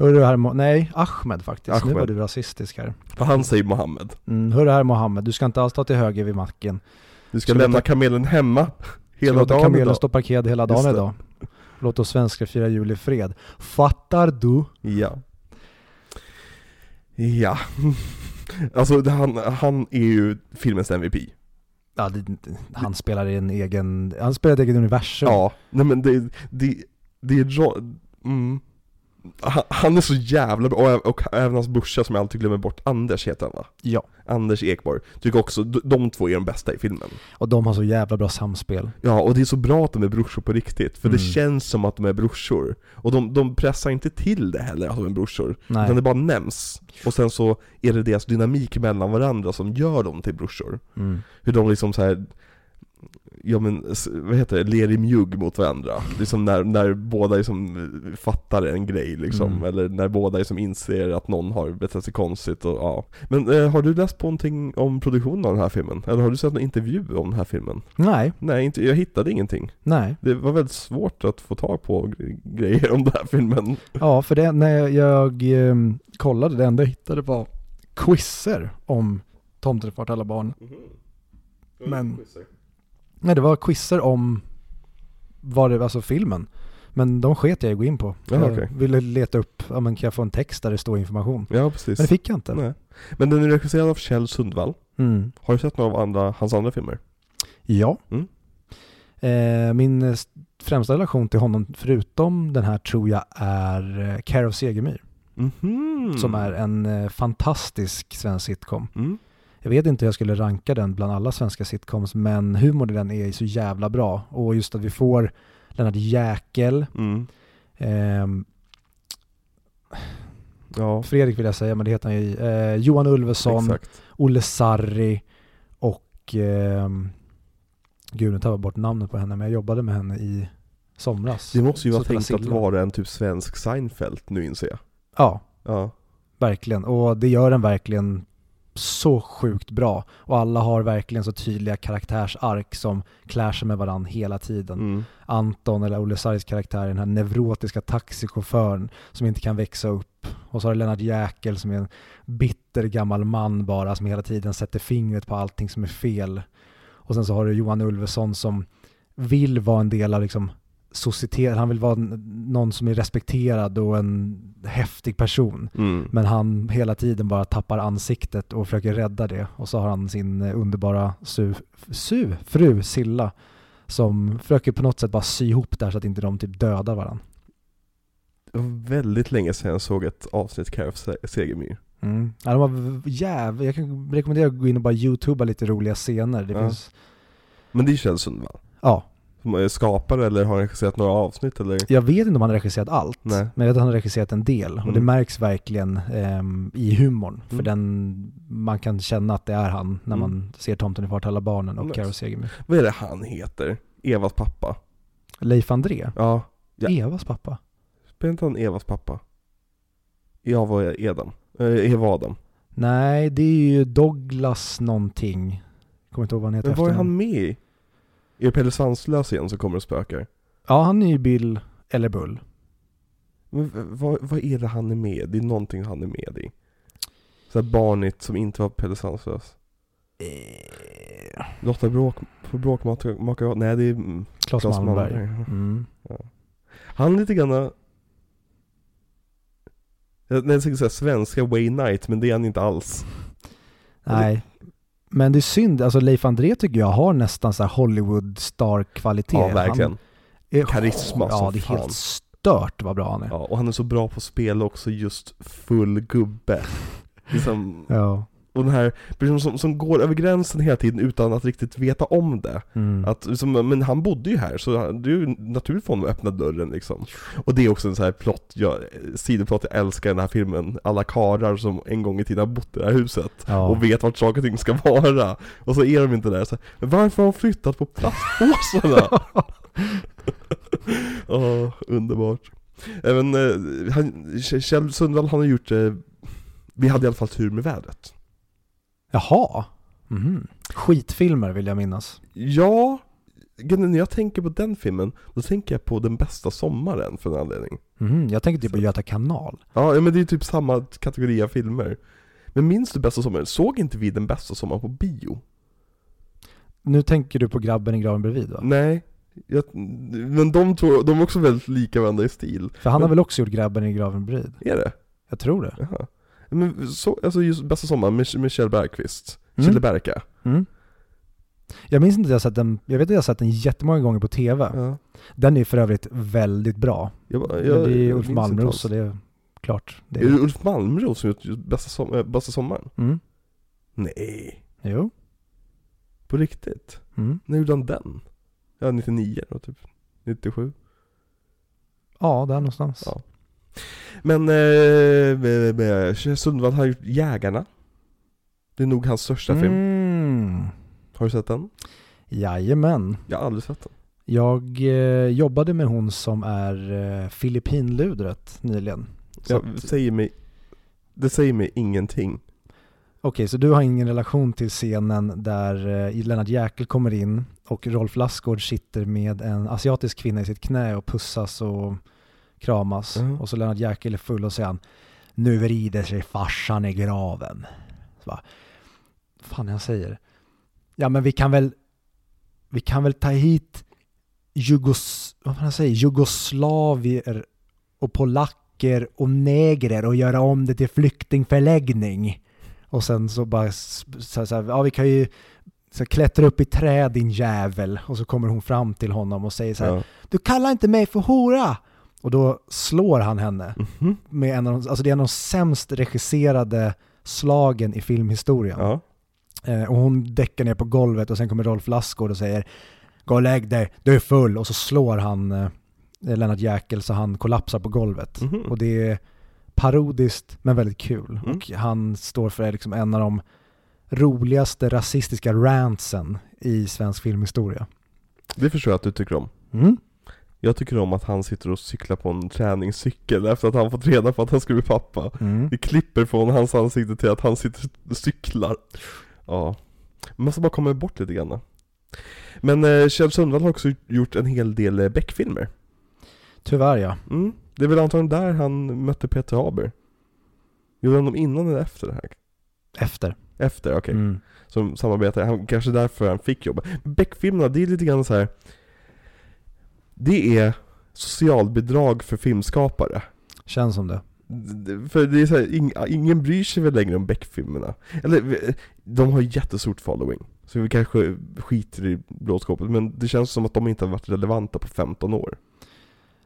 Hörru här, Mo- nej, Ahmed faktiskt. Nu Ahmed. var du rasistisk här. För han säger Mohammed. Mm, hörru här Mohammed, du ska inte alls ta till höger vid macken. Du ska Ska lämna låta- kamelen hemma Ska hela låta dagen kamelen idag. stå parkerad hela dagen Just det. idag. Låt oss svenskar fira jul i fred. Fattar du? Ja. Ja. Alltså han, han är ju filmens MVP. Ja, det, han spelar i en egen, han spelar i ett eget universum. Ja, nej men det, det, det är mm. Han, är så jävla bra, och, och även hans brorsa som jag alltid glömmer bort, Anders heter han va? ja. Anders Ekborg, tycker också, de, de två är de bästa i filmen. Och de har så jävla bra samspel. Ja, och det är så bra att de är brorsor på riktigt, för det Mm. känns som att de är brorsor. Och de, de pressar inte till det heller att de är brorsor, Nej. utan det bara nämns. Och sen så är det deras dynamik mellan varandra som gör dem till brorsor. Mm. Hur de liksom så här Ja men, vad heter det, ler i mjugg mot varandra. Liksom när, när båda liksom eh, fattar en grej liksom, Mm. eller när båda liksom inser att någon har betett sig konstigt och ja. Men eh, har du läst på någonting om produktionen av den här filmen? Eller har du sett någon intervju om den här filmen? Nej, Nej, inte, jag hittade ingenting. nej. Det var väldigt svårt att få tag på gre- grejer om den här filmen. Ja, för det, när jag ehm, kollade, det enda jag hittade var quizzer om Tomten far till alla barn. Men- Nej, det var quizzer om vad det, alltså filmen. Men de sket jag i att gå in på. Ja, jag okej. ville leta upp, ja men kan jag få en text där det står information? Ja, precis. Men det fick jag inte. Nej. Men den är regisserad av Kjell Sundvall. Mm. Har du sett några av andra, hans andra filmer? Ja. Mm. Eh, min främsta relation till honom, förutom den här, tror jag är eh, Care of Segemyhr. Mhm. Som är en eh, fantastisk svensk sitcom. Jag vet inte hur jag skulle ranka den bland alla svenska sitcoms, men humorn i den är så jävla bra. Och just att vi får Lennart Jäkel, Mm. ehm, Ja, Fredrik vill jag säga, men det heter han ju, eh, Johan Ulveson, exakt. Olle Sarri och ehm, Gud, nu tar jag bort namnet på henne, men jag jobbade med henne i somras. Det måste ju vara tänkt att vara en typ svensk Seinfeld nu inser jag. Ja, Ja. verkligen. Och det gör den verkligen så sjukt bra. Och alla har verkligen så tydliga karaktärsark som klär sig med varandra hela tiden. Mm. Anton, eller Olle Sarris karaktär, den här neurotiska taxichauffören som inte kan växa upp. Och så har du Lennart Jäkel som är en bitter gammal man bara, som hela tiden sätter fingret på allting som är fel. Och sen så har du Johan Ulveson som vill vara en del av liksom societet, han vill vara någon som är respekterad och en häftig person. Mm. Men han hela tiden bara tappar ansiktet och försöker rädda det. Och så har han sin eh, underbara su, su, fru Silla som försöker på något sätt bara sy ihop det här så att inte de typ dödar varandra. Det var väldigt länge sedan jag såg ett avsnitt Care of Se- Segemyhr. Mm. Ja, de var jävligt, jag kan rekommendera att gå in och bara youtuba lite roliga scener. Det Ja. finns Men det är Kjell Sundvall. Ja, skapare eller har han regisserat några avsnitt eller? jag vet inte om han har regisserat allt. Nej. Men jag vet att han har regisserat en del. Och det Mm. märks verkligen ehm, i humorn. För Mm. den, man kan känna att det är han när Mm. man ser Tomten är far till alla barnen och Nice. Karo Segemyhr. Vad är det han heter? Evas pappa? Leif André, Ja. Ja. Evas pappa. Spelar inte han Evas pappa? Eva och Edam? Eh, Eva Adam. Nej, det är ju Douglas någonting. Kommer inte ihåg vad han heter Men vad är han med i? Är Pelle Svanslös igen som kommer och spökar? Ja, han är ju Bill eller Bull. Men vad, vad är det han är med i? Det är någonting han är med i. Så här barnigt som inte var Pelle Svanslös. Lotta Bråk, på Bråkmakare, nej det är Claes Malmberg. Malmberg. Mm. Han är lite grann jag jag tänkte säga svenska Wayne Knight, men det är han inte alls. Nej. Men det är synd, alltså Leif André tycker jag har nästan så här Hollywood star-kvalitet. Ja, verkligen. Han är, Karisma Ja, som det är fan. helt stört vad bra han är. Ja, och han är så bra på att spela också just full gubbe. Liksom, Ja. Och den här personen som, som går över gränsen hela tiden utan att riktigt veta om det. Mm. Att, liksom, men han bodde ju här, så det är ju naturligt för honom att öppna dörren liksom. Och det är också en sån här plott, jag, sidoplott jag älskar i den här filmen. Alla karar som en gång i tiden har bott i det här huset. Ja. Och vet vart saker och ting ska vara. Och så är de inte där. Så, men varför har de flyttat på plastpåsarna? Åh, underbart. Även eh, han, Kjell Sundvall han har gjort, eh, vi hade i alla fall tur med vädret. Jaha. Mhm. Skitfilmer vill jag minnas. Ja, när jag tänker på den filmen, då tänker jag på Den bästa sommaren för en anledning. Mhm. Jag tänker typ på Göta kanal. Ja, men det är typ samma kategori av filmer. Men minns du bästa sommaren? Såg inte vi Den bästa sommaren på bio? Nu tänker du på grabben i graven bredvid va? Nej. Jag, men de två, de är också väldigt lika varandra i stil. För han har Men- väl också gjort grabben i graven bredvid? Är det? Jag tror det. Jaha. Men så, alltså just Bästa sommaren med Kjell Bergqvist. Mm. Kjell Berka. Mm. Jag minns inte att jag sett den, jag vet att jag sett den jättemånga gånger på TV. Ja. Den är för övrigt väldigt bra. Jag, Men jag, det är jag Ulf Malmros så det är klart. Det Är det är... Ulf Malmros som gjort Bästa, som, äh, Bästa sommaren? Mm. Nej. Jo. På riktigt? Mm. När gjorde han den? Ja, 99 då typ. 97. Ja, där någonstans. Ja. Men eh, Sundvall har gjort Jägarna. Det är nog hans största film. Mm. Har du sett den? Jajamän. Jag har aldrig sett den. Jag eh, jobbade med hon som är eh, Filippinludret nyligen. Så Jag, att- säger mig, det säger mig ingenting. Okej, så du har ingen relation till scenen där eh, Lennart Jäkel kommer in och Rolf Lassgård sitter med en asiatisk kvinna i sitt knä och pussas och kramas. Mhm. Och så Lennart Jäkel är full och säger han Nu vrider sig farsan i graven. Så bara, vad fan jag säger? Ja men vi kan väl Vi kan väl ta hit Jugos, vad fan jag säger, jugoslavier och polacker och negrer och göra om det till flyktingförläggning. Och sen så bara, så, så här, ja vi kan ju så klättra upp i träd din jävel. Och så kommer hon fram till honom och säger så här, Ja. du kallar inte mig för hora! Och då slår han henne Mhm. med en av de, alltså det är en av de sämst regisserade slagen i filmhistorien. Ja. Eh, och hon däckar ner på golvet och sen kommer Rolf Lassgård och säger Gå och lägg dig, du är full. Och så slår han eh, Lennart Jäkel så han kollapsar på golvet. Mhm. Och det är parodiskt men väldigt kul. Mm. Och han står för liksom en av de roligaste rasistiska rantsen i svensk filmhistoria. Det förstår jag att du tycker om. Mm. Jag tycker om att han sitter och cyklar på en träningscykel efter att han fått reda på att han ska bli pappa. Mm. Vi klipper från hans ansikte till att han sitter och cyklar. Ja. Man måste bara komma bort lite grann. Men eh, Kjell Sundvall har också gjort en hel del eh, Beck-filmer. Tyvärr ja. Mm. Det är väl antagligen där han mötte Peter Haber. Gjorde han dem innan eller efter det här? Efter. Efter, okej. Mm. Som samarbetare, han, kanske därför han fick jobba. Beck-filmerna, det är lite grann så här. Det är socialbidrag för filmskapare. Känns som det. För det är så här, ing, ingen bryr sig väl längre om Beck-filmerna. Eller, vi- de har jättestort following. Så vi kanske skiter i blåskåpet, men det känns som att de inte har varit relevanta på 15 år.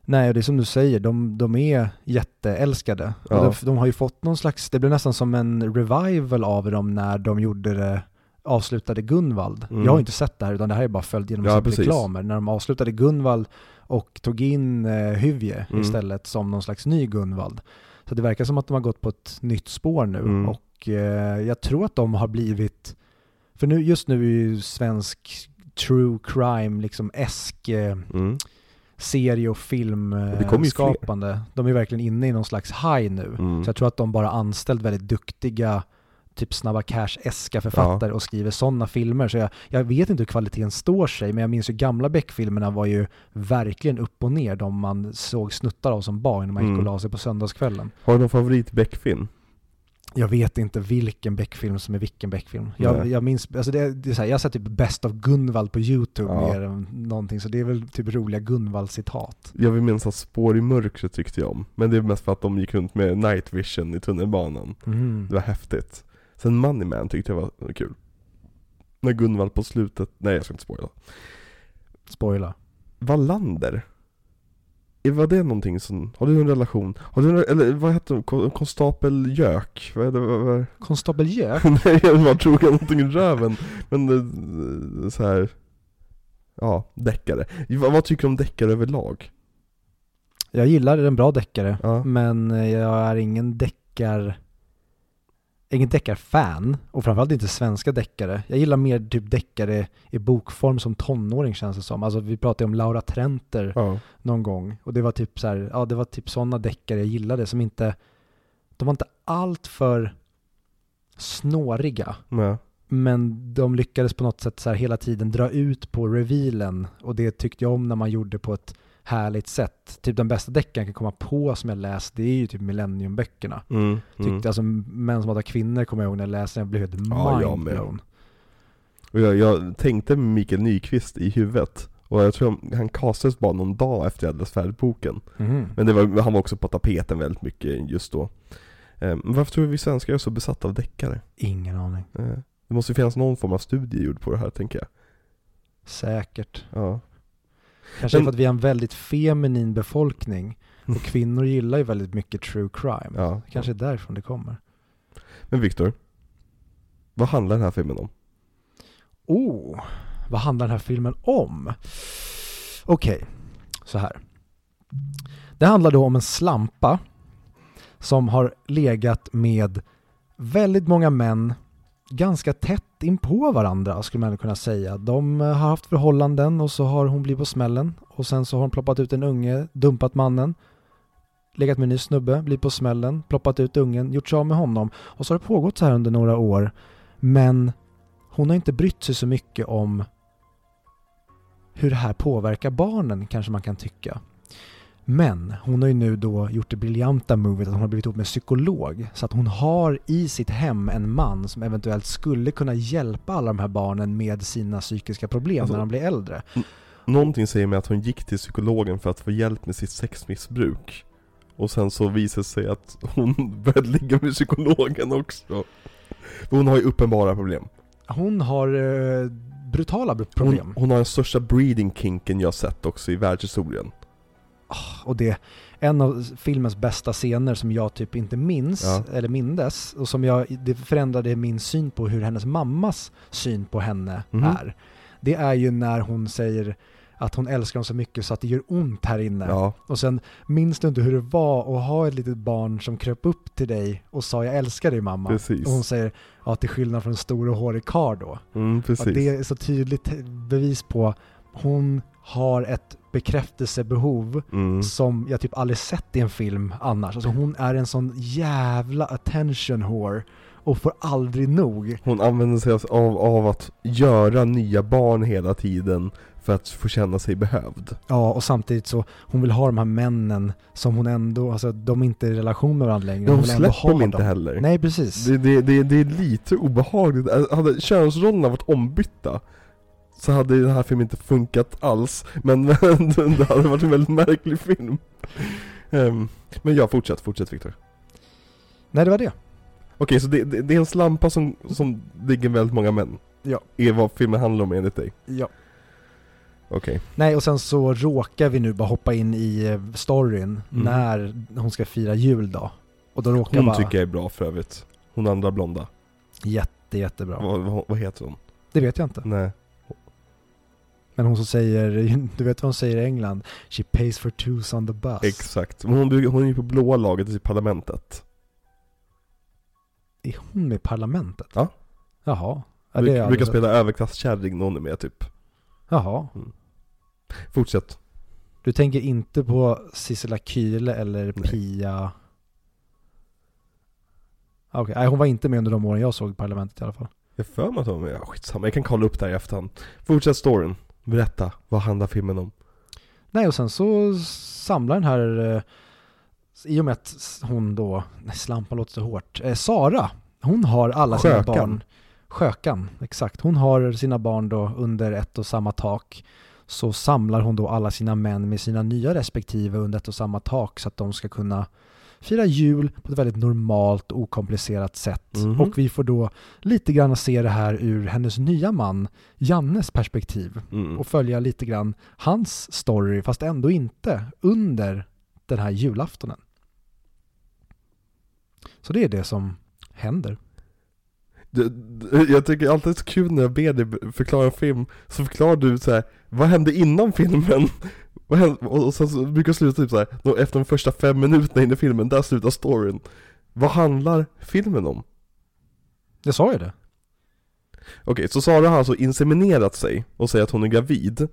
Nej, och det är som du säger, de, de är jätteälskade. Ja. De, de har ju fått någon slags, det blev nästan som en revival av dem när de gjorde det avslutade Gunvald. Mm. Jag har inte sett det här utan det här är bara följt genom Ja, reklamer. När de avslutade Gunvald och tog in eh, Hyvje Mm. istället som någon slags ny Gunvald. Så det verkar som att de har gått på ett nytt spår nu Mm. och eh, jag tror att de har blivit, för nu, just nu är ju svensk true crime liksom esk eh, Mm. serie och film det eh. De är verkligen inne i någon slags high nu. Mm. Så jag tror att de bara anställt väldigt duktiga typ snabba cash-eska författare och skriver sådana filmer. Så jag, jag vet inte hur kvaliteten står sig, men jag minns ju gamla Beck-filmerna var ju verkligen upp och ner, de man såg snuttar av som barn när man gick och Mm. la sig på söndagskvällen. Har du någon favorit Beck-film? Jag vet inte vilken Beck-film som är vilken Beck-film. Jag, jag minns, alltså det, det är så här, jag har sett typ Best of Gunvald på YouTube Ja. mer än någonting, så det är väl typ roliga Gunvald-citat. Jag vill minnas att Spår i mörkret tyckte jag om. Men det är mest för att de gick runt med night vision i tunnelbanan. Mm. Det var häftigt. Sen Moneyman tyckte jag var kul. När Gunvald på slutet, nej jag ska inte spoila. Spoila. Wallander? Är- Var det någonting som, har du en relation? Har du en, eller vad heter det? Kon- Konstapel Gök? Vad är det? Vad, vad? Konstapel Gök? nej jag bara tror jag någonting i röven. Men eh, så här. Ja, deckare. Vad, vad tycker du om deckare överlag? Jag gillar en bra deckare, Ja. men jag är ingen deckar ingen deckarfan och framförallt inte svenska deckare. Jag gillar mer typ deckare i bokform som tonåring känns det som. Alltså vi pratade om Laura Trenter Ja. någon gång och det var typ så här, ja det var typ sådana deckare jag gillade som inte, de var inte allt för snåriga. Nej. Men de lyckades på något sätt så hela tiden dra ut på revealen och det tyckte jag om när man gjorde på ett härligt sätt. Typ den bästa deckaren jag kan komma på som jag läst, det är ju typ Millennium-böckerna. Mm, Tyckte mm. alltså Män som hatar kvinnor kommer jag ihåg när jag läste den, jag blev helt Ja, mindblown. Och jag, jag tänkte Mikael Nyqvist i huvudet. Och jag tror han castades bara någon dag efter jag hade läst färdigt boken. Mhm. Men det var, han var också på tapeten väldigt mycket just då. Eh, varför tror du vi svenskar är så besatta av deckare? Ingen aning. Eh, Det måste ju finnas någon form av studie gjord på det här tänker jag. Säkert. Ja. Kanske Men- för att vi är en väldigt feminin befolkning och kvinnor gillar ju väldigt mycket true crime. ja. Kanske är därifrån det kommer. Men Viktor, vad handlar den här filmen om? Oh, vad handlar den här filmen om? Okej, så här. Det handlar då om en slampa som har legat med väldigt många män ganska tätt in på varandra skulle man kunna säga. De eh, har haft förhållanden och så har hon blivit på smällen och sen så har hon ploppat ut en unge, dumpat mannen, legat med en ny snubbe, blivit på smällen, ploppat ut ungen, gjort sig av med honom och så har det pågått så här under några år men hon har inte brytt sig så mycket om hur det här påverkar barnen kanske man kan tycka. Men hon har ju nu då gjort det briljanta movet att hon har blivit ihop med psykolog. Så att hon har i sitt hem en man som eventuellt skulle kunna hjälpa alla de här barnen med sina psykiska problem Alltså- när de blir äldre. Någonting säger mig att hon gick till psykologen för att få hjälp med sitt sexmissbruk. Och sen så visade det sig att hon började ligga med psykologen också. För hon har ju uppenbara problem. Hon har eh, brutala br- problem. Hon, hon har den största breeding kinken jag sett också i världshistorien. Och det en av filmens bästa scener som jag typ inte minns, Ja. eller mindes, och som jag, det förändrade min syn på hur hennes mammas syn på henne Mhm. är. Det är ju när hon säger att hon älskar honom så mycket så att det gör ont här inne. Ja, Och sen minns du inte hur det var att ha ett litet barn som kröp upp till dig och sa jag älskar dig mamma. precis. Och hon säger ja till skillnad från en stor och hårig karl då. Mm, det är så tydligt bevis på hon har ett bekräftelsebehov Mm. som jag typ aldrig sett i en film annars. Alltså hon är en sån jävla attention whore och får aldrig nog. Hon använder sig av, av att göra nya barn hela tiden för att få känna sig behövd. Ja, och samtidigt så hon vill ha de här männen som hon ändå, alltså de är inte i relation med varandra längre. Men hon ändå släpper dem inte heller. Nej, precis. Det, det, det, det är lite obehagligt. Hade könsrollerna varit ombytta så hade den här filmen inte funkat alls. Men det hade varit en väldigt märklig film. Ehm, men ja, fortsätt, fortsätt Viktor. Nej, det var det. Okej, så det, det, det är en slampa som, som ligger väldigt många män? Ja. Är vad filmen handlar om enligt dig? Ja. Okej. Nej, och sen så råkar vi nu bara hoppa in i eh, storyn Mm. när hon ska fira jul då. Och då råkar Hon bara tycker jag är bra för övrigt. Hon andra blonda. jätte, jätte, jättebra. Vad, vad, vad heter hon? Det vet jag inte. Nej. Men hon som säger, du vet vad hon säger i England? She pays for twos on the bus. Exakt. Men hon, hon är ju på blåa laget i parlamentet. är hon med i parlamentet? Ja. Jaha. Ja, Bruk, det är brukar spela överklasskärring när hon är med typ. Jaha. Fortsätt. Du tänker inte på Sissela Kyle eller Nej. Pia? Ah, Okej, nej hon var inte med under de åren jag såg Parlamentet i alla fall. Jag för mig att hon var med. Ja, skitsamma, jag kan kolla upp det här i efterhand. Fortsätt storyn. Berätta, vad handlar filmen om? Nej och sen så samlar den här, eh, i och med att hon då, nej slampa låter så hårt, eh, Sara, hon har alla sina Skökan. barn, Skökan, exakt. Hon har sina barn då under ett och samma tak. Så samlar hon då alla sina män med sina nya respektive under ett och samma tak så att de ska kunna fira jul på ett väldigt normalt och okomplicerat sätt. Mhm. Och vi får då lite grann se det här ur hennes nya man, Jannes perspektiv Mm. och följa lite grann hans story, fast ändå inte under den här julaftonen. Så det är det som händer. Jag tycker alltid det är så kul när jag ber dig förklara en film, så förklarar du så här, vad hände innan filmen? Vad hände? Och och sen så brukar det sluta typ så här, då efter de första fem minuterna in i filmen, där slutar storyn. Vad handlar filmen om? Jag sa ju det. Okej, så Sara har alltså inseminerat sig och säger att hon är gravid.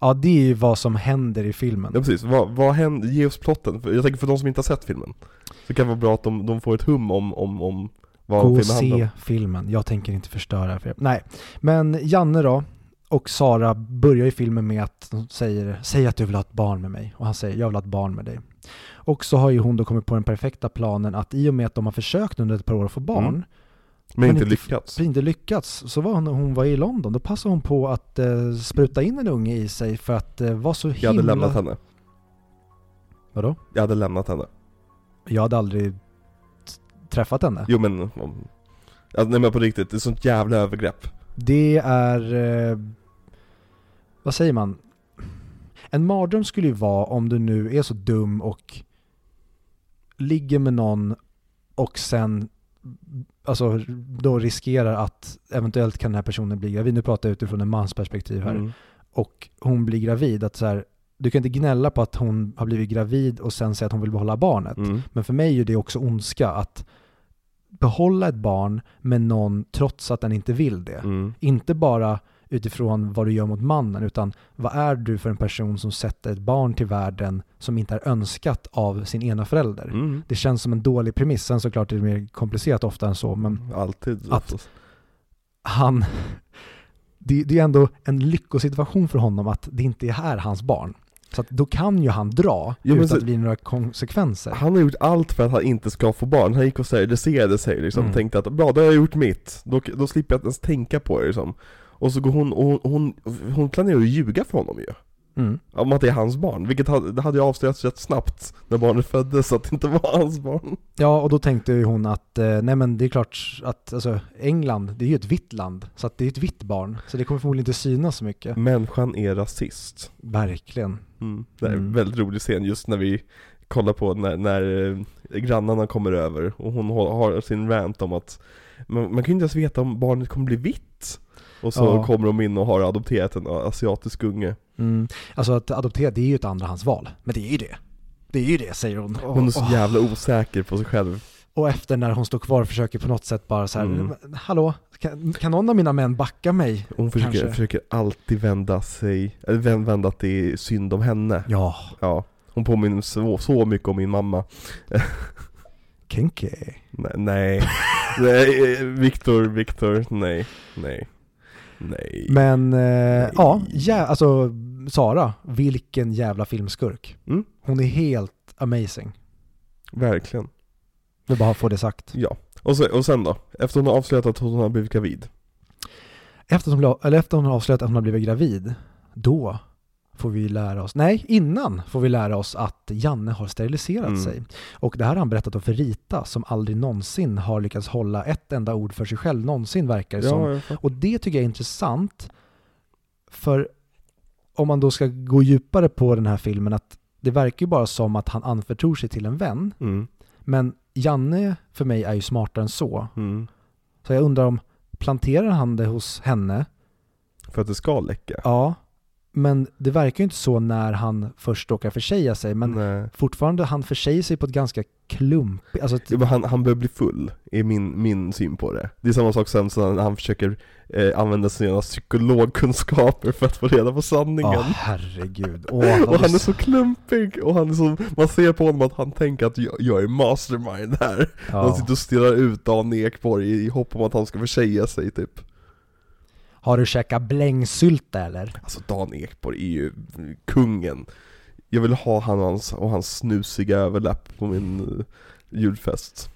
Ja, det är ju vad som händer i filmen. Ja precis, vad, vad händer, ge oss plotten. Jag tänker för de som inte har sett filmen. Så kan det vara bra att de, de får ett hum om, om, om vad Gå och filmen handlar se om. filmen. Jag tänker inte förstöra för er. Nej, men Janne då och Sara börjar ju filmen med att de säger Säg att du vill ha ett barn med mig. Och han säger jag vill ha ett barn med dig. Och så har ju hon då kommit på den perfekta planen att i och med att de har försökt under ett par år att få barn Mm. Men inte lyckats. inte lyckats, så var hon, hon var i London, då passade hon på att eh, spruta in en unge i sig för att eh, vara så Jag himla... hade lämnat henne. Vadå? Jag hade lämnat henne. Jag hade aldrig träffat henne. Jo men, om, ja, nej men på riktigt, det är sånt jävla övergrepp. Det är... Eh, vad säger man? En mardröm skulle ju vara om du nu är så dum och ligger med någon och sen alltså då riskerar att eventuellt kan den här personen bli gravid. Nu pratar jag utifrån en mans perspektiv här. Mm. och hon blir gravid, att så här, du kan inte gnälla på att hon har blivit gravid och sen säga att hon vill behålla barnet. Mm. Men för mig är det också ondska att behålla ett barn med någon trots att den inte vill det. Mm. Inte bara utifrån vad du gör mot mannen, utan vad är du för en person som sätter ett barn till världen som inte är önskat av sin ena förälder? Mm. Det känns som en dålig premiss, sen såklart är det mer komplicerat ofta än så, men Alltid. Att- han... Det, det är ändå en lyckosituation för honom att det inte är här hans barn. Så då kan ju han dra men utan så- att det blir några konsekvenser. Han har gjort allt för att han inte ska få barn. Han gick och steriliserade sig liksom. Mm. Tänkte att bra, då har jag gjort mitt. Då, då slipper jag inte ens tänka på det liksom. Och så går hon, och hon, hon, hon planerar att ljuga för honom ju. Mm. Om att det är hans barn. Vilket hade, det hade ju avslöjats rätt snabbt när barnet föddes att det inte var hans barn. Ja, och då tänkte ju hon att eh, nej men det är klart att alltså, England, det är ju ett vitt land, så att det är ett vitt barn. Så det kommer förmodligen inte synas så mycket. Människan är rasist. Verkligen. Mm. Det är en Mm. väldigt rolig scen just när vi kollar på när, när eh, grannarna kommer över och hon har, har sin rant om att man, man kan ju inte ens veta om barnet kommer bli vitt. Och så Ja. kommer de in och har adopterat en asiatisk unge. Mm. Alltså att adoptera, det är ju ett andrahandsval. Men det är ju det. Det är ju det, säger hon. Och, Hon är så och- jävla osäker på sig själv. och efter när hon står kvar och försöker på något sätt bara så här, Mm. "Men hallå, kan, kan någon av mina män backa mig? Hon försöker, försöker alltid vända sig, eller vän- vända att det är synd om henne. Ja, Ja. Hon påminner så, så mycket om min mamma. kinky. Nej, nej, nej eh, Viktor, Viktor, nej, nej, nej. Men eh, ja, ja, alltså Sara, vilken jävla filmskurk. Mm. Hon är helt amazing. Verkligen. Jag bara få det sagt. Ja. Och, så, och sen då? Efter hon har avslöjat att hon har blivit gravid. Efter hon, eller efter hon har avslöjat att hon har blivit gravid, då får vi lära oss, nej innan får vi lära oss att Janne har steriliserat Mm. sig. Och det här har han berättat om för Rita som aldrig någonsin har lyckats hålla ett enda ord för sig själv, någonsin verkar det som. Ja, fattar. Och det tycker jag är intressant, för om man då ska gå djupare på den här filmen, att det verkar ju bara som att han anförtror sig till en vän, Mm. men Janne för mig är ju smartare än så. Mm. Så jag undrar om, planterar han det hos henne? För att det ska läcka. Ja. Men det verkar ju inte så när han först råkar försäga sig, men Nej. fortfarande, han försäger sig på ett ganska klumpigt, alltså ett, Ja, han, han börjar bli full, är min, min syn på det. Det är samma sak sen när han försöker eh, använda sina psykologkunskaper för att få reda på sanningen. Ja, herregud. Åh, och han är så klumpig, och han är så, man ser på honom att han tänker att jag, jag är mastermind här. Han ja. sitter och stirrar ut Dan Ekborg i, i hopp om att han ska försäga sig typ. Har du käkat blängsylta eller? Alltså Dan Ekborg är ju kungen. Jag vill ha han och hans, och hans snusiga överläpp på min uh, julfest.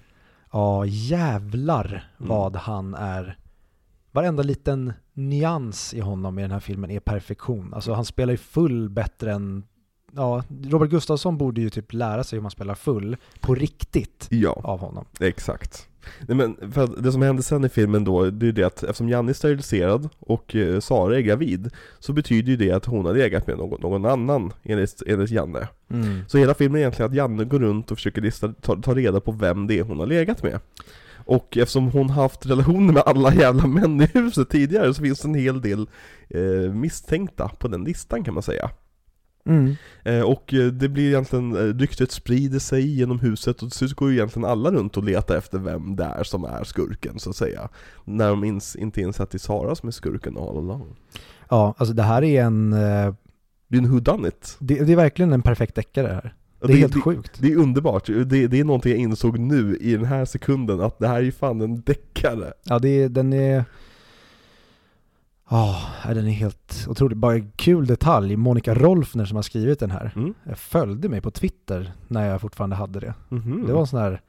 Ja, jävlar Mm. vad han är. Varenda liten nyans i honom i den här filmen är perfektion. Alltså han spelar ju full bättre än... Ja, Robert Gustafsson borde ju typ lära sig hur man spelar full på riktigt Ja. av honom. Exakt. Nej, men för det som händer sen i filmen då, det är det att eftersom Janne är steriliserad och eh, Sara är gravid Så betyder ju det att hon har legat med någon, någon annan enligt, enligt Janne. Mm. Så hela filmen är egentligen att Janne går runt och försöker lista, ta, ta reda på vem det är hon har legat med. Och eftersom hon haft relationer med alla jävla män i huset tidigare så finns det en hel del eh, misstänkta på den listan kan man säga Mm. Eh, Och eh, det blir egentligen, eh, ryktet sprider sig genom huset och till slut går ju egentligen alla runt och letar efter vem det är som är skurken så att säga När de ins, inte inser att det är Sara som är skurken all along Ja, alltså det här är en... Det är en whodunit Det, det är verkligen en perfekt deckare här. Och Det är helt det, sjukt. det är underbart, det, det är någonting jag insåg nu i den här sekunden att det här är ju fan en deckare Ja, det den är... Ja, den är helt otrolig. Bara en kul detalj, Monica Rolfner som har skrivit den här, mm. jag följde mig på Twitter när jag fortfarande hade det. Mhm. Det var en sån här...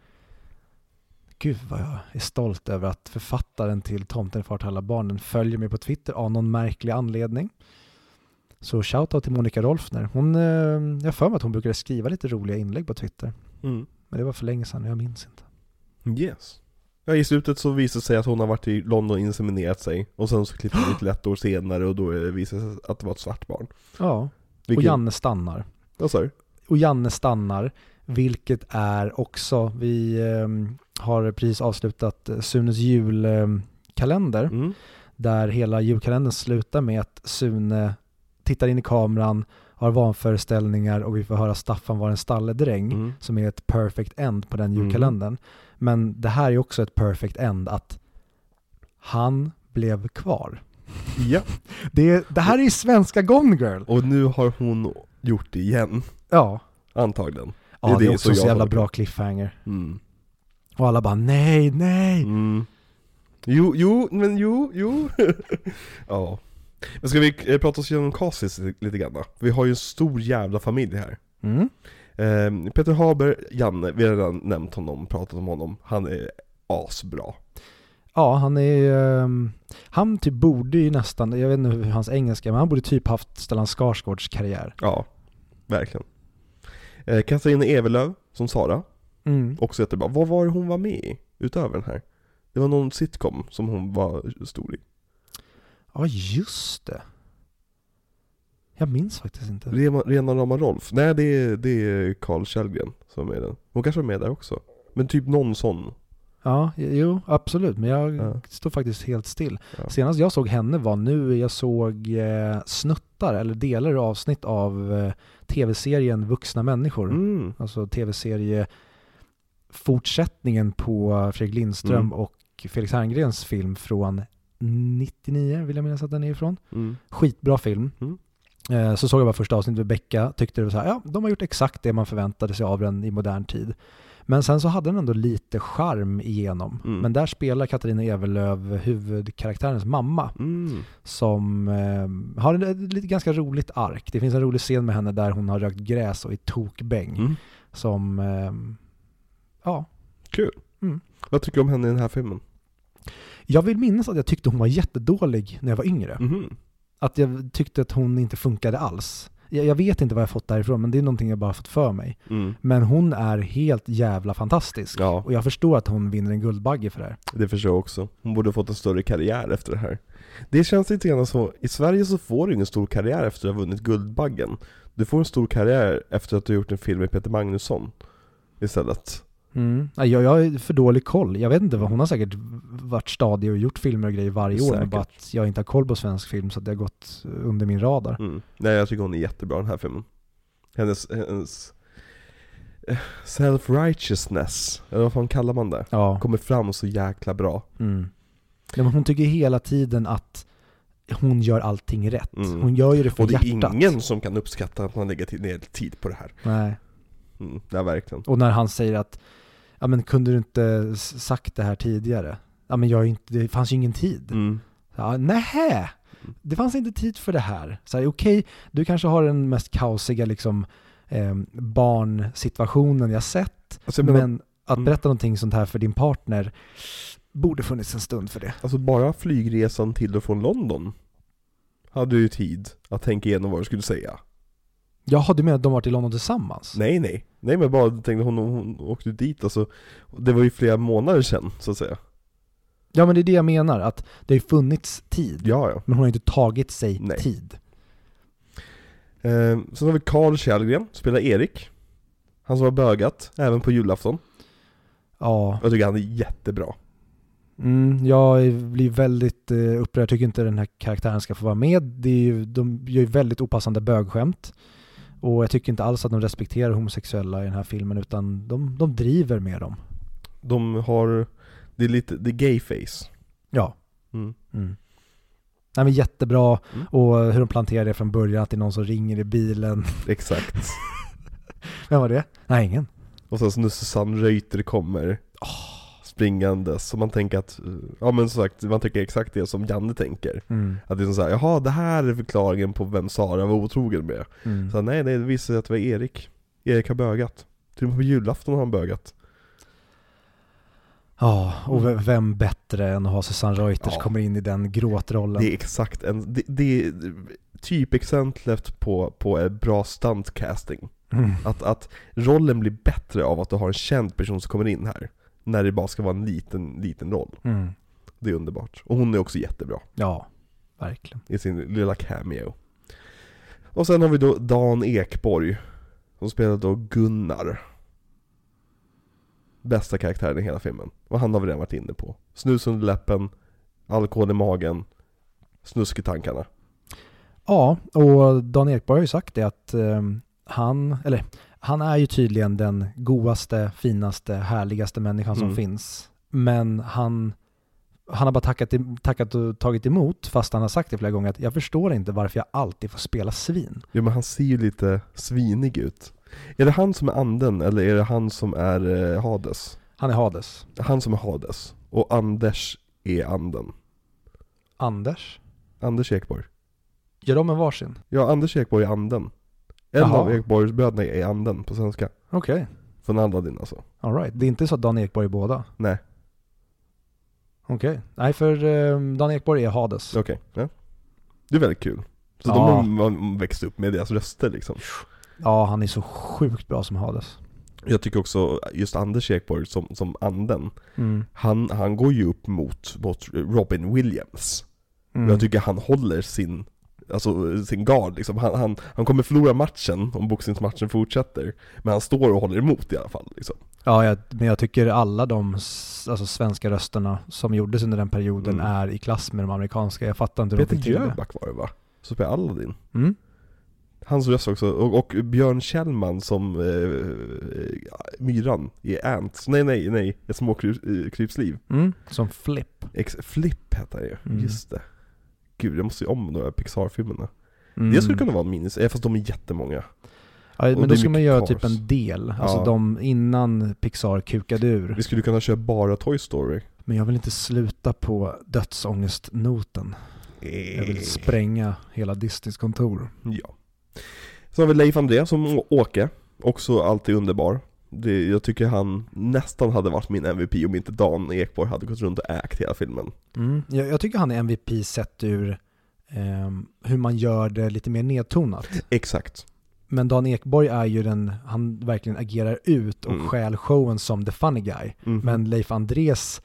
Gud vad jag är stolt över att författaren till Tomten far till alla barnen följer mig på Twitter av någon märklig anledning. Så shoutout till Monica Rolfner. Hon, eh, jag har för mig att hon brukade skriva lite roliga inlägg på Twitter. mm. Men det var för länge sedan, jag minns inte. Yes Ja i slutet så visar det sig att hon har varit i London och inseminerat sig Och sen så klipper det till ett år senare och då visar det sig att det var ett svart barn Ja, och Vilken- Janne stannar. Vad sa du? och Janne stannar, vilket är också, vi ehm, har precis avslutat eh, Sunes julkalender, Mm. där hela julkalendern slutar med att Sune tittar in i kameran, har vanföreställningar och vi får höra Staffan vara en stalledräng, Mm. som är ett perfect end på den Mm. Men det här är också ett perfect end, att han blev kvar. Ja, Det, det här är svenska Gone Girl! och nu har hon gjort det igen, Ja, antagligen ja det är, det också så jävla bra cliffhanger. mm. Och alla bara nej, nej! Mm. Jo, jo, men jo, jo Ja Men ska vi eh, prata oss igenom Casis lite grann då? Vi har ju en stor jävla familj här Mm. Eh, Peter Haber, Janne, vi har redan nämnt honom, pratat om honom Han är asbra Ja, han är... ehm, han typ borde ju nästan, jag vet inte hur hans engelska är, men han borde typ haft Stellan Skarsgårds karriär. Ja, verkligen eh, Katarina Evelöv som Sara, Mm. också jättebra Vad var det hon var med i, utöver den här? Det var någon sitcom som hon var stor i Ja, just det. Jag minns faktiskt inte. Rena, Rena rama Rolf? Nej det är, det är Carl Källgren som är den Hon kanske var med där också Men typ någon sån Ja, jo, absolut. Men jag Ja. står faktiskt helt still. Ja. Senast jag såg henne var nu, jag såg eh, snuttar eller delar och avsnitt av eh, tv-serien Vuxna människor. mm. Alltså tv-serie fortsättningen på Fredrik Lindström Mm. och Felix Herngrens film från 99 vill jag minnas att den är ifrån. Mm. Skitbra film. Mm. Eh, Så såg jag bara första avsnittet med Becka, tyckte det var så här, ja, de har gjort exakt det man förväntade sig av den i modern tid. Men sen så hade den ändå lite charm igenom. Mm. Men där spelar Katarina Evelöv huvudkaraktärens mamma Mm. som eh, har ett, ganska roligt ark. Det finns en rolig scen med henne där hon har rökt gräs och är tokbäng. Mm. Som, eh, ja. Kul. Mm. Vad tycker du om henne i den här filmen? Jag vill minnas att jag tyckte hon var jättedålig när jag var yngre. Att jag tyckte att hon inte funkade alls. Jag, jag vet inte vad jag fått därifrån, men det är någonting jag bara fått för mig. Mm. Men hon är helt jävla fantastisk. Ja, Och jag förstår att hon vinner en Guldbagge för det här. det förstår jag också. Hon borde fått en större karriär efter det här. Det känns lite grann så, i Sverige så får du ingen stor karriär efter att ha vunnit Guldbaggen. Du får en stor karriär efter att du har gjort en film med Peter Magnusson istället. Mm. Ja, Jag, jag har för dålig koll. Jag vet inte vad hon har säkert varit stadig och gjort filmer och grejer varje år. Men Säkert. bara att jag inte har koll på svensk film så att det har gått under min radar. Mm. Nej jag tycker hon är jättebra den här filmen. Hennes, hennes eh, self-righteousness, eller vad fan kallar man det? Ja. Kommer fram så jäkla bra. Mm. ja men hon tycker hela tiden att hon gör allting rätt. Mm. Hon gör ju det för Och det är hjärtat. ingen som kan uppskatta att man lägger ner tid på det här. Nej. Mm, ja verkligen. Och när han säger att ja men kunde du inte sagt det här tidigare? Ja men jag inte, det fanns ju ingen tid. Mm. Ja, nähä! Det fanns inte tid för det här. Så här, okej, du kanske har den mest kaosiga liksom eh, barnsituationen jag sett. Alltså, menar, men att mm. berätta någonting sånt här för din partner borde funnits en stund för det. alltså bara flygresan till och från London hade ju tid att tänka igenom vad du skulle säga. Jaha, du menar att de varit i London tillsammans? Nej nej, nej men bara tänkte hon, hon åkte dit alltså Det var ju flera månader sedan så att säga Ja men det är det jag menar, att det har ju funnits tid. Ja ja Men hon har inte tagit sig Nej. tid. eh, Sen har vi Carl Källgren, spelar Erik Han som har bögat, även på julafton Ja, Jag tycker han är jättebra mm, jag blir väldigt eh, upprörd. Jag tycker inte den här karaktären ska få vara med. Det är ju, de gör ju väldigt opassande bögskämt. Och jag tycker inte alls att de respekterar homosexuella i den här filmen utan de, de driver med dem. De har, det är lite, det är gay face Ja. mm. Mm. Nej men jättebra Mm. och hur de planterar det från början att det är någon som ringer i bilen. Exakt Vem var det? Nej ingen. Och sen så när Susanne Reuter kommer Springandes, så man tänker att, eh, ja men som sagt, man tänker exakt det som Janne tänker Mm. Att det är som såhär, jaha det här är förklaringen på vem Sara var otrogen med Mm. Så nej, nej, det visade sig att det var Erik. Erik har bögat. Till och med på julafton har han bögat. Ja, och vem bättre än att ha Susanne Reuters Ja. kommer in i den gråtrollen. Det är exakt en, det, det är typexemplet på, på bra stuntcasting. Mm. Att, att rollen blir bättre av att du har en känd person som kommer in här. När det bara ska vara en liten, liten roll. Mm. Det är underbart. Och hon är också jättebra Ja, verkligen. i sin lilla cameo. Och sen har vi då Dan Ekborg. Som spelar då Gunnar. Bästa karaktären i hela filmen. Och han har vi redan varit inne på. Snus under läppen, alkohol i magen, snusk i tankarna. Ja, och Dan Ekborg har ju sagt det att ehm, han, eller han är ju tydligen den godaste, finaste, härligaste människan som Mm. finns. Men han, han har bara tackat, tackat och tagit emot fast han har sagt det flera gånger att jag förstår inte varför jag alltid får spela svin. Jo men han ser ju lite svinig ut. Är det han som är anden eller är det han som är eh, Hades? Han är Hades. Han som är Hades. Och Anders är anden. Anders? Anders Ekborg. Gör de en varsin? Ja, Anders Ekborg är anden. En Jaha. av Ekborgsbröderna är anden på svenska. Okej, Från Aladdin alltså. alright. Det är inte så att Dan Ekborg är båda? Nej, Okej. Nej, för ehm, Dan Ekborg är Hades. okej. Ja. Det är väldigt kul. Så Ja. de har man växt upp med deras röster liksom. Ja, han är så sjukt bra som Hades. Jag tycker också just Anders Ekborg som, som anden, Mm. han, han går ju upp mot, mot Robin Williams. Mm. Jag tycker han håller sin, alltså sin gard liksom. Han, han, han kommer förlora matchen om boxningsmatchen fortsätter. Men han står och håller emot i alla fall liksom. Ja, jag, men jag tycker alla de alltså, svenska rösterna som gjordes under den perioden Mm. är i klass med de amerikanska. Jag fattar inte hur de Peter fick till det. Jöback var det va? Som spelar Aladdin. Mm. Hans röst också, och, och Björn Kjellman som eh, myran i Ants, nej nej nej, ett småkrypsliv. Mm. Som Flip. Ex Flip heter han ju, Mm. just det. Gud jag måste ju om de här Pixar-filmerna. Mm. Det skulle kunna vara en minis, eh, fast de är jättemånga. Ja, men då ska man göra cars. typ en del. Alltså Ja. de innan Pixar kukade ur. Vi skulle kunna köra bara Toy Story. Men jag vill inte sluta på dödsångestnoten. Jag vill spränga hela Disneys kontor. Ja. Sen har vi Leif André som Åke, också alltid underbar. Det, jag tycker han nästan hade varit min MVP om inte Dan Ekborg hade gått runt och ägt hela filmen. Mm. Jag, jag tycker han är MVP sett ur ehm, hur man gör det lite mer nedtonat. Exakt. Men Dan Ekborg är ju den, han verkligen agerar ut och Mm. stjäl showen som the funny guy. Mhm. Men Leif Andrés,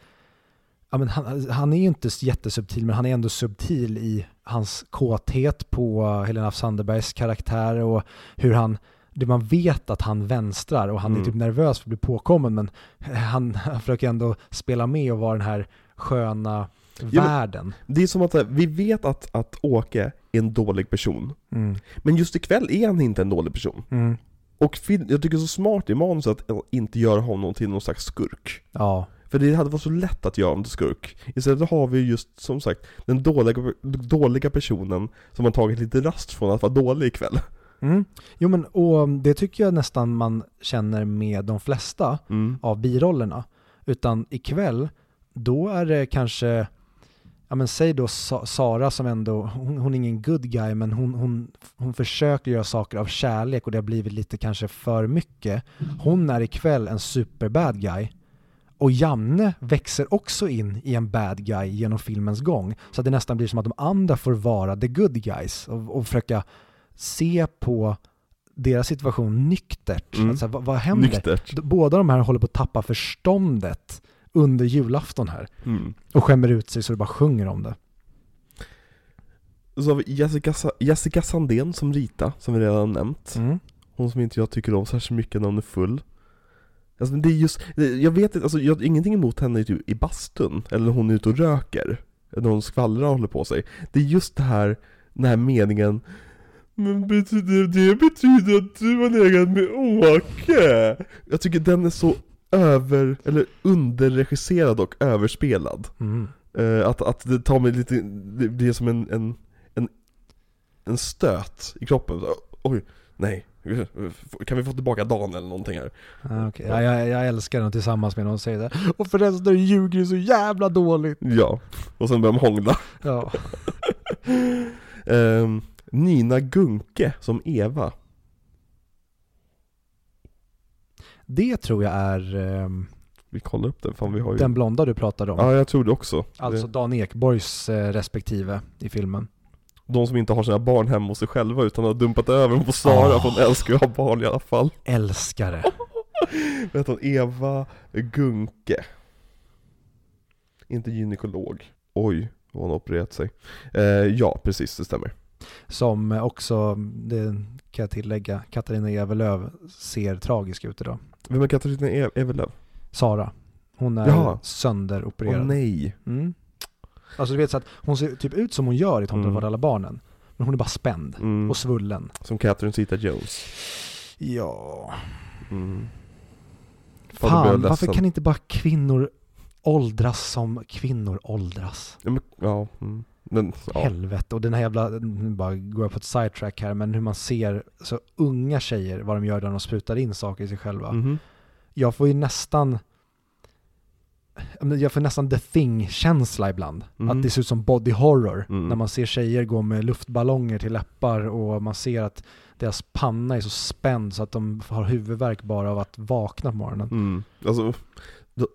ja men han, han är ju inte jättesubtil men han är ändå subtil i hans kåthet på Helena af Sandebergs karaktär och hur han det man vet att han vänstrar och han Mm. är typ nervös för att bli påkommen men han, han försöker ändå spela med och vara den här sköna men- världen. Det är som att eh, vi vet att, att Åke är en dålig person. Mm. Men just ikväll är han inte en dålig person. Mm. Och jag tycker det är så smart i manuset att inte göra honom till någon slags skurk. Ja. För det hade varit så lätt att göra honom till skurk. Istället har vi just, som sagt, den dåliga, dåliga personen som har tagit lite rast från att vara dålig ikväll. Mm. Jo men och det tycker jag nästan man känner med de flesta Mm. av birollerna. Utan ikväll, då är det kanske, ja men säg då Sa- Sara som ändå, hon, hon är ingen good guy men hon, hon, hon försöker göra saker av kärlek och det har blivit lite kanske för mycket. Hon är ikväll en super bad guy. Och Janne växer också in i en bad guy genom filmens gång. Så att det nästan blir som att de andra får vara the good guys och, och försöka se på deras situation nyktert. Mm. Att så här, vad, vad händer? Nyktert. Båda de här håller på att tappa förståndet under julafton här. Mm. Och skämmer ut sig så det bara sjunger om det. Så har vi Jessica, Jessica Sandén som Rita, som vi redan nämnt. Mm. Hon som inte jag tycker om särskilt mycket när hon är full. Alltså det är just, jag vet inte, alltså jag har ingenting emot henne typ i bastun, eller när hon är ute och röker. När hon skvallrar och håller på sig. Det är just det här, den här meningen Men betyder det betyder att du har legat med Åke? Jag tycker den är så över, eller underregisserad och överspelad. Mm. Eh, att, att det tar mig lite, det blir som en, en, en, en stöt i kroppen. Så, oj, nej. Kan vi få tillbaka Dan eller någonting här? Ah, okay. ja, jag, jag älskar den tillsammans med någon säger det. Och förresten ljuger du så jävla dåligt. Ja, och sen börjar de hångla. Ja. Ehm, Nina Gunke som Eva. Det tror jag är ehm, Vi kollar upp det, fan vi har ju... den blonda du pratade om. Ja, jag tror det också. Alltså Dan Ekborgs eh, respektive i filmen. De som inte har sina barn hemma hos sig själva utan har dumpat över dem på Sara, Ah. för hon älskar ju att ha barn i alla fall. Älskare. Vet hon, Eva Gunke. Inte gynekolog. Oj, vad hon har opererat sig. Eh, ja, precis, det stämmer. Som också, det kan jag tillägga, Katarina Evelöv ser tragisk ut idag. Vem är Katarina E- Evelöv? Sara. Hon är Jaha. sönderopererad. Åh nej. Mm. Alltså du vet så att hon ser typ ut som hon gör i Tomten Mm. alla barnen. Men hon är bara spänd Mm. och svullen. Som Catherine Zeta-Jones. Ja. Mm. Fan, Fan, varför kan inte bara kvinnor åldras som kvinnor åldras? Ja, men, ja, mm. Men, ja. Helvete. Och den här jävla, nu bara går jag på ett sidetrack här, men hur man ser så unga tjejer, vad de gör när de sprutar in saker i sig själva. Mhm. Jag får ju nästan, jag får nästan the thing-känsla ibland. Mhm. Att det ser ut som body horror. Mm. När man ser tjejer gå med luftballonger till läppar och man ser att deras panna är så spänd så att de har huvudvärk bara av att vakna på morgonen. Mm. Alltså, då,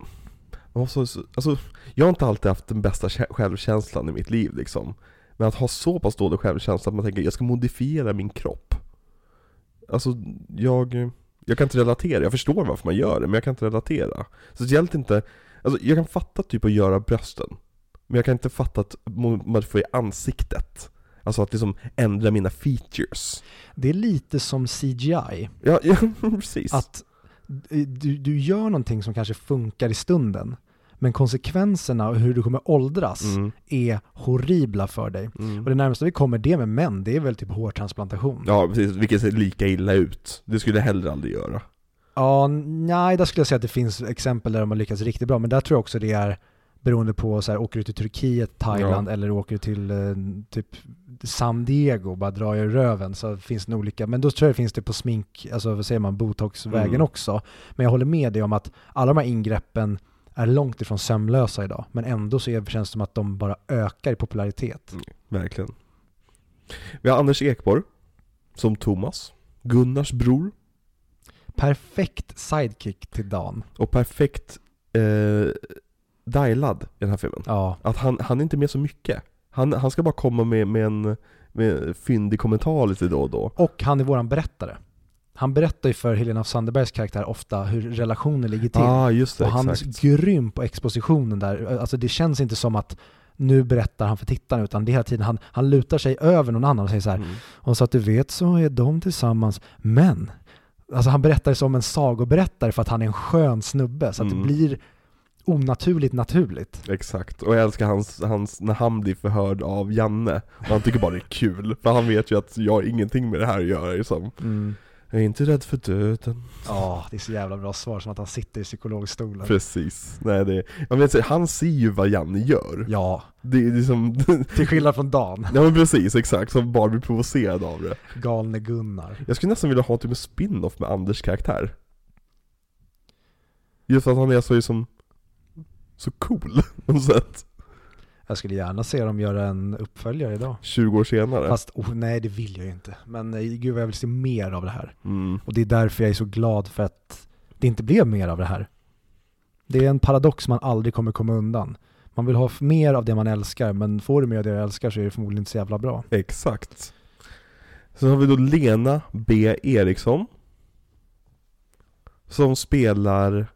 man måste, alltså, jag har inte alltid haft den bästa kä- självkänslan i mitt liv liksom. Men att ha så pass dålig självkänsla att man tänker jag ska modifiera min kropp. Alltså, jag, jag kan inte relatera. Jag förstår varför man gör det, men jag kan inte relatera. Speciellt inte, alltså jag kan fatta typ att göra brösten. Men jag kan inte fatta att mo- modifiera ansiktet. Alltså att liksom ändra mina features. Det är lite som CGI. Ja, ja precis. Att du, du gör någonting som kanske funkar i stunden. Men konsekvenserna och hur du kommer åldras Mm, är horribla för dig. mm. Och det närmaste vi kommer det med män, det är väl typ hårtransplantation. Ja precis, vilket ser lika illa ut. Det skulle jag hellre aldrig göra. Ja, nej, där skulle jag säga att det finns exempel där de har lyckats riktigt bra, men där tror jag också det är beroende på så här, åker du till Turkiet, Thailand eller åker du till eh, typ San Diego, bara drar i röven så finns det olika, men då tror jag det finns det på smink, alltså vad säger man, botoxvägen Mm. också. Men jag håller med dig om att alla de här ingreppen är långt ifrån sömlösa idag, men ändå så är- känns det som att de bara ökar i popularitet. Verkligen. Vi har Anders Ekborg, som Thomas, Gunnars bror, Perfekt sidekick till Dan. och perfekt eh, dialad i den här filmen. Ja, Att han, han är inte med så mycket. Han, han ska bara komma med, med en med fyndig kommentar lite då och då. och han är våran berättare. Han berättar ju för Helena Sandebergs karaktär ofta hur relationer ligger till. ah, det, och han exakt. är grym på expositionen där. Alltså det känns inte som att nu berättar han för tittarna utan det är hela tiden han, han lutar sig över någon annan och säger så här Mm. och så att du vet så är de tillsammans men alltså han berättar som en sagoberättare för att han är en skön snubbe. Så att Mm. det blir onaturligt naturligt. Exakt, och jag älskar hans, hans, när han blir förhörd av Janne, och han tycker bara det är kul, för han vet ju att jag har ingenting med det här att göra liksom. Jag är inte rädd för döden. Ja, det är så jävla bra svar, som att han sitter i psykologstolen. Precis, nej det, jag vet, han ser ju vad Janne gör. Ja, Det är liksom, till skillnad från Dan, ja men precis, exakt, som bara blir provocerad av det. galne Gunnar. Jag skulle nästan vilja ha typ en spin-off med Anders karaktär. Just för att han är så liksom, så cool på något sätt. Jag skulle gärna se dem göra en uppföljare idag. 20 år senare. Fast oh, nej, det vill jag ju inte. Men eh, gud vad jag vill se mer av det här. Mm. Och det är därför jag är så glad för att det inte blev mer av det här. Det är en paradox man aldrig kommer komma undan. Man vill ha mer av det man älskar, men får du mer av det du älskar så är det förmodligen inte så jävla bra. Exakt. Sen har vi då Lena B Eriksson. Som spelar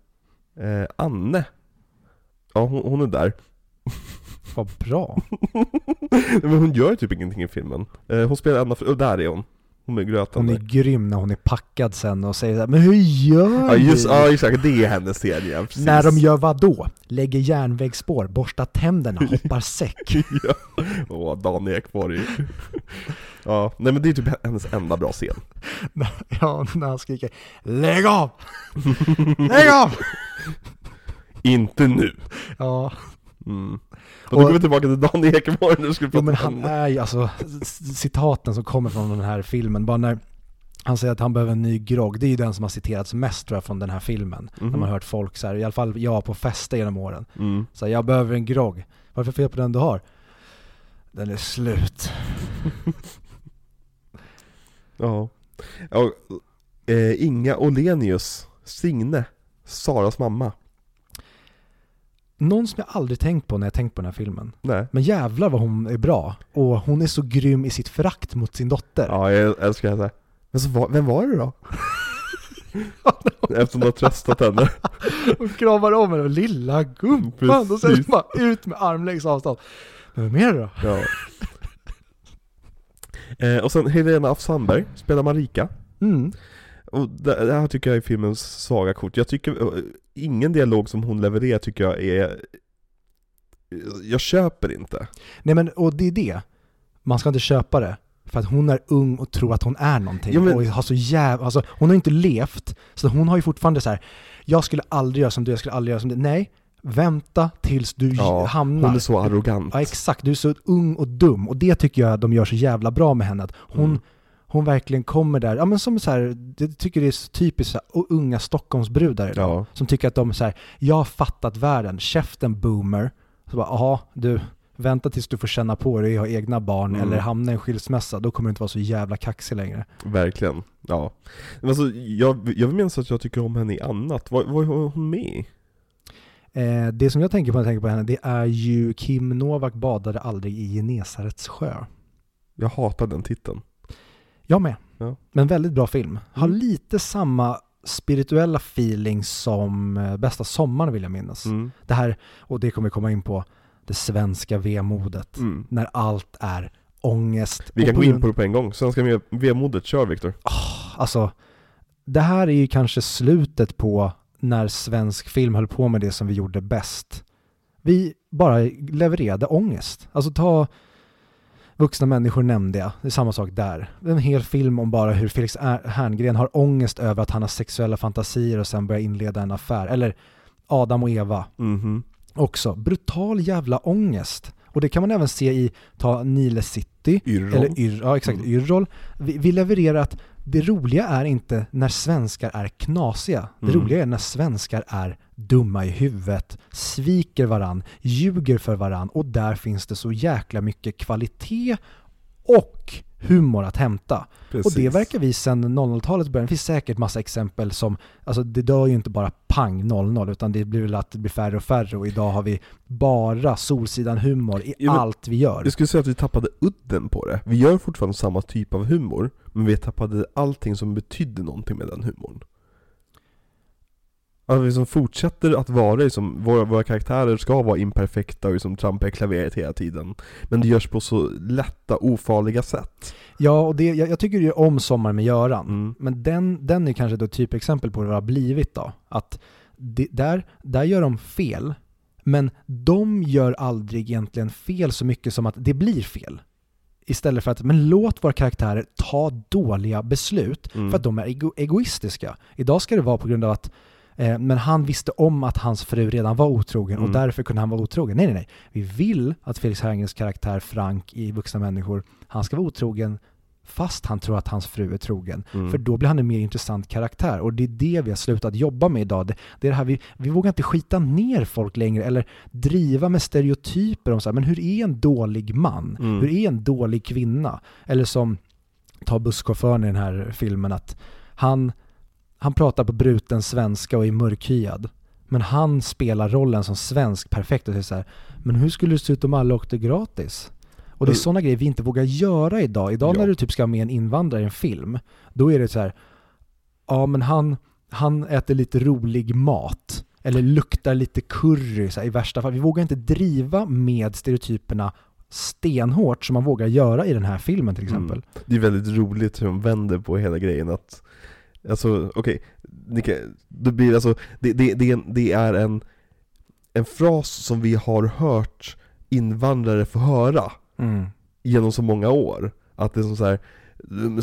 eh, Anne. Ja, hon, hon är där. Vad bra. Men hon gör typ ingenting i filmen. Eh, hon spelar Anna, och där är hon. Hon med gröten Hon är grym när hon är packad sen och säger så här, men hur gör Ja just, ja exakt, det är hennes scen ja, precis. När de gör vad då? Lägger järnvägsspår, borstar tänderna, hoppar säck. ja. Åh, Dan Ekborg. ja, nej men det är typ hennes enda bra scen. ja, när han skriker Lägg av! Lägg av! Inte nu. Ja, Mm. Och då Och- går vi tillbaka till Dan Ekborg när du skulle jo, men han är ju alltså, citaten som kommer från den här filmen, bara när han säger att han behöver en ny grogg, det är ju den som har citerats mest tror jag från den här filmen. När man har hört folk så här, i alla fall jag på fester genom åren, Mm. så här, jag behöver en grogg. Varför fel på den du har? Den är slut. Ja. ja eh, Inga Olenius, Signe, Saras mamma. Någon som jag aldrig tänkt på när jag tänkt på den här filmen. Nej. Men jävlar vad hon är bra. Och hon är så grym i sitt förakt mot sin dotter. Ja, jag älskar henne. Men så var, vem var det då? Eftersom du har tröstat henne. Hon kramar om henne, lilla gumpan. Och sen bara ut med armlängds avstånd. Men vem är det då? Ja. Eh, och sen Helena af Sandberg spelar Marika. Mm. Och det, det här tycker jag är filmens svaga kort. Jag tycker, eh, ingen dialog som hon levererar tycker jag är... Jag köper inte. Nej men, och det är det. Man ska inte köpa det. För att hon är ung och tror att hon är någonting. Ja, men- Och har så jävla, alltså hon har inte levt. Så hon har ju fortfarande så här. jag skulle aldrig göra som du, jag skulle aldrig göra som du. Nej, vänta tills du Ja, hamnar. Hon är så arrogant. Ja exakt, du är så ung och dum och det tycker jag de gör så jävla bra med henne. Att hon, Mm. Hon verkligen kommer där, ja men som så här, det tycker det är så typiskt så här, unga Stockholmsbrudar idag. Ja. Som tycker att de så här, jag har fattat världen, käften boomer. Så bara, jaha du, vänta tills du får känna på dig, ha egna barn Mm. eller hamna i en skilsmässa, då kommer du inte vara så jävla kaxig längre. Verkligen. Ja. Men alltså, jag, jag vill minnas att jag tycker om henne i annat. Vad, vad är hon med i? Eh, det som jag tänker på när jag tänker på henne, det är ju Kim Novak badade aldrig i Genesarets sjö. Jag hatar den titeln. Jag med. Ja. Men väldigt bra film. Har Mm. lite samma spirituella feeling som eh, Bästa sommaren vill jag minnas. Mm. Det här, och det kommer vi komma in på, det svenska vemodet. Mm. När allt är ångest. Vi kan gå in på det på en gång. Svenska ve- vemodet, kör Viktor. Alltså, det här är ju kanske slutet på när svensk film höll på med det som vi gjorde bäst. Vi bara levererade ångest. Alltså ta Vuxna människor nämnde jag, det är samma sak där. En hel film om bara hur Felix Herngren har ångest över att han har sexuella fantasier och sen börjar inleda en affär. Eller Adam och Eva Mhm. också. Brutal jävla ångest. Och det kan man även se i, ta Nile City, Yrrol. eller Yr, ja exakt, Mm. Yrrol. Vi, vi levererar att det roliga är inte när svenskar är knasiga. Det Mm. roliga är när svenskar är dumma i huvudet, sviker varann, ljuger för varann och där finns det så jäkla mycket kvalitet och humor att hämta. Precis. Och det verkar vi sedan 00-talets början, det finns säkert massa exempel som, alltså det dör ju inte bara pang 00 utan det blir väl att det blir färre och färre och idag har vi bara Solsidan-humor i Ja, allt vi gör. Jag skulle säga att vi tappade udden på det. Vi gör fortfarande samma typ av humor, men vi tappade allting som betydde någonting med den humorn. Att vi liksom fortsätter att vara liksom, våra, våra karaktärer ska vara imperfekta och liksom trampa i klaveret hela tiden. Men det görs på så lätta, ofarliga sätt. Ja, och det, jag, jag tycker ju om Sommar med Göran. Mm. Men den, den är kanske då typexempel på vad det har blivit då. Att det, där, där gör de fel, men de gör aldrig egentligen fel så mycket som att det blir fel. Istället för att, men låt våra karaktärer ta dåliga beslut Mm. för att de är ego, egoistiska. Idag ska det vara på grund av att men han visste om att hans fru redan var otrogen och Mm. därför kunde han vara otrogen. Nej, nej, nej. Vi vill att Felix Herngers karaktär Frank i Vuxna människor, han ska vara otrogen fast han tror att hans fru är trogen. Mm. För då blir han en mer intressant karaktär. Och det är det vi har slutat jobba med idag. Det, det är det här vi, vi vågar inte skita ner folk längre eller driva med stereotyper om så här, men hur är en dålig man? Mm. Hur är en dålig kvinna? Eller som, ta busschauffören i den här filmen, att han, han pratar på bruten svenska och är mörkhyad. Men han spelar rollen som svensk perfekt och säger så här, men hur skulle det se ut om alla åkte gratis? Och det är Mm. sådana grejer vi inte vågar göra idag. Idag Ja. när du typ ska med en invandrare i en film, då är det så här, ja men han, han äter lite rolig mat. Eller luktar lite curry så här, i värsta fall. Vi vågar inte driva med stereotyperna stenhårt som man vågar göra i den här filmen till exempel. Det är väldigt roligt hur de vänder på hela grejen att Alltså okej, okay, det blir alltså det, det, det, är en- det är en En fras som vi har hört invandrare få höra Mm. genom så många år Att det är som så här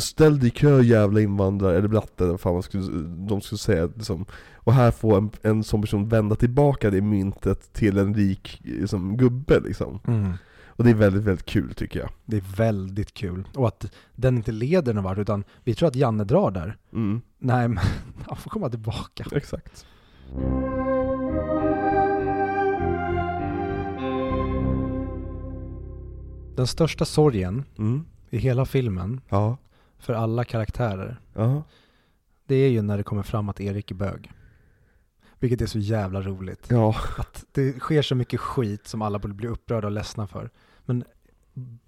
Ställ dig i kö jävla invandrare, eller blatte, vad fan man skulle, de skulle säga liksom. Och här får en, en sån person vända tillbaka det myntet till en rik liksom, gubbe liksom Mm. Och det är väldigt, väldigt kul tycker jag Det är väldigt kul. Och att den inte leder någon vart utan vi tror att Janne drar där. mm, Nej men han får komma tillbaka. Exakt Den största sorgen mm. i hela filmen Ja, för alla karaktärer ja, det är ju när det kommer fram att Erik är bög. Vilket är så jävla roligt. ja, Att det sker så mycket skit som alla borde bli upprörda och ledsna för. Men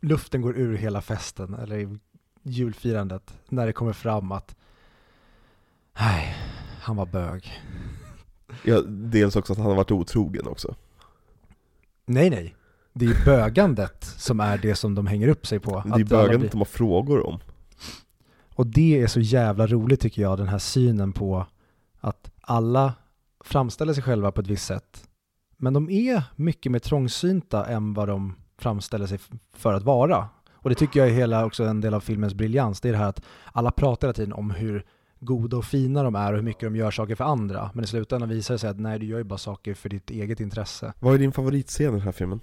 luften går ur hela festen, eller i julfirandet, när det kommer fram att nej, han var bög. ja Dels också att han har varit otrogen också Nej, nej. Det är bögandet som är det som de hänger upp sig på. Det är bögandet blir- de har frågor om Och det är så jävla roligt tycker jag, den här synen på att alla framställer sig själva på ett visst sätt. Men de är mycket mer trångsynta än vad de framställer sig för att vara. Och det tycker jag är hela också en del av filmens briljans. Det är det här att alla pratar hela tiden om hur goda och fina de är och hur mycket de gör saker för andra. Men i slutändan visar det sig att nej, du gör ju bara saker för ditt eget intresse. Vad är din favoritscen i den här filmen?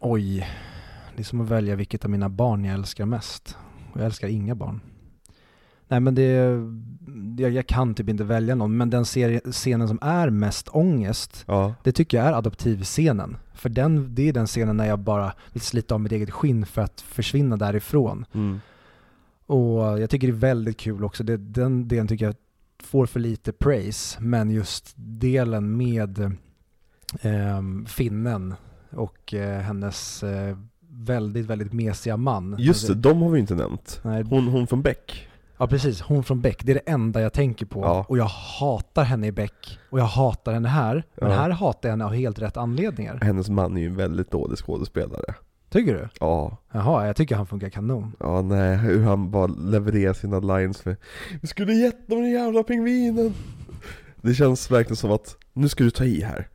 Oj, det är som att välja vilket av mina barn jag älskar mest. Och jag älskar inga barn. Nej men det, jag, jag kan typ inte välja någon, men den serie, scenen som är mest ångest, Ja, det tycker jag är adoptivscenen. För den, det är den scenen när jag bara vill slita av mitt eget skinn för att försvinna därifrån. mm. Och jag tycker det är väldigt kul också, det, den delen tycker jag får för lite praise, men just delen med ehm, finnen och eh, hennes eh, väldigt, väldigt mesiga man. Just det, Alltså, de har vi inte nämnt Nej, Hon, hon från Beck ja precis, hon från Beck, det är det enda jag tänker på. Ja. Och jag hatar henne i Beck, och jag hatar henne här. Men Ja. här hatar jag henne av helt rätt anledningar. Hennes man är ju en väldigt dålig skådespelare Tycker du? Ja, Jaha, jag tycker han funkar kanon. ja nej, hur han bara levererar sina lines för Vi skulle gett dem den jävla pingvinen Det känns verkligen som att, nu ska du ta i här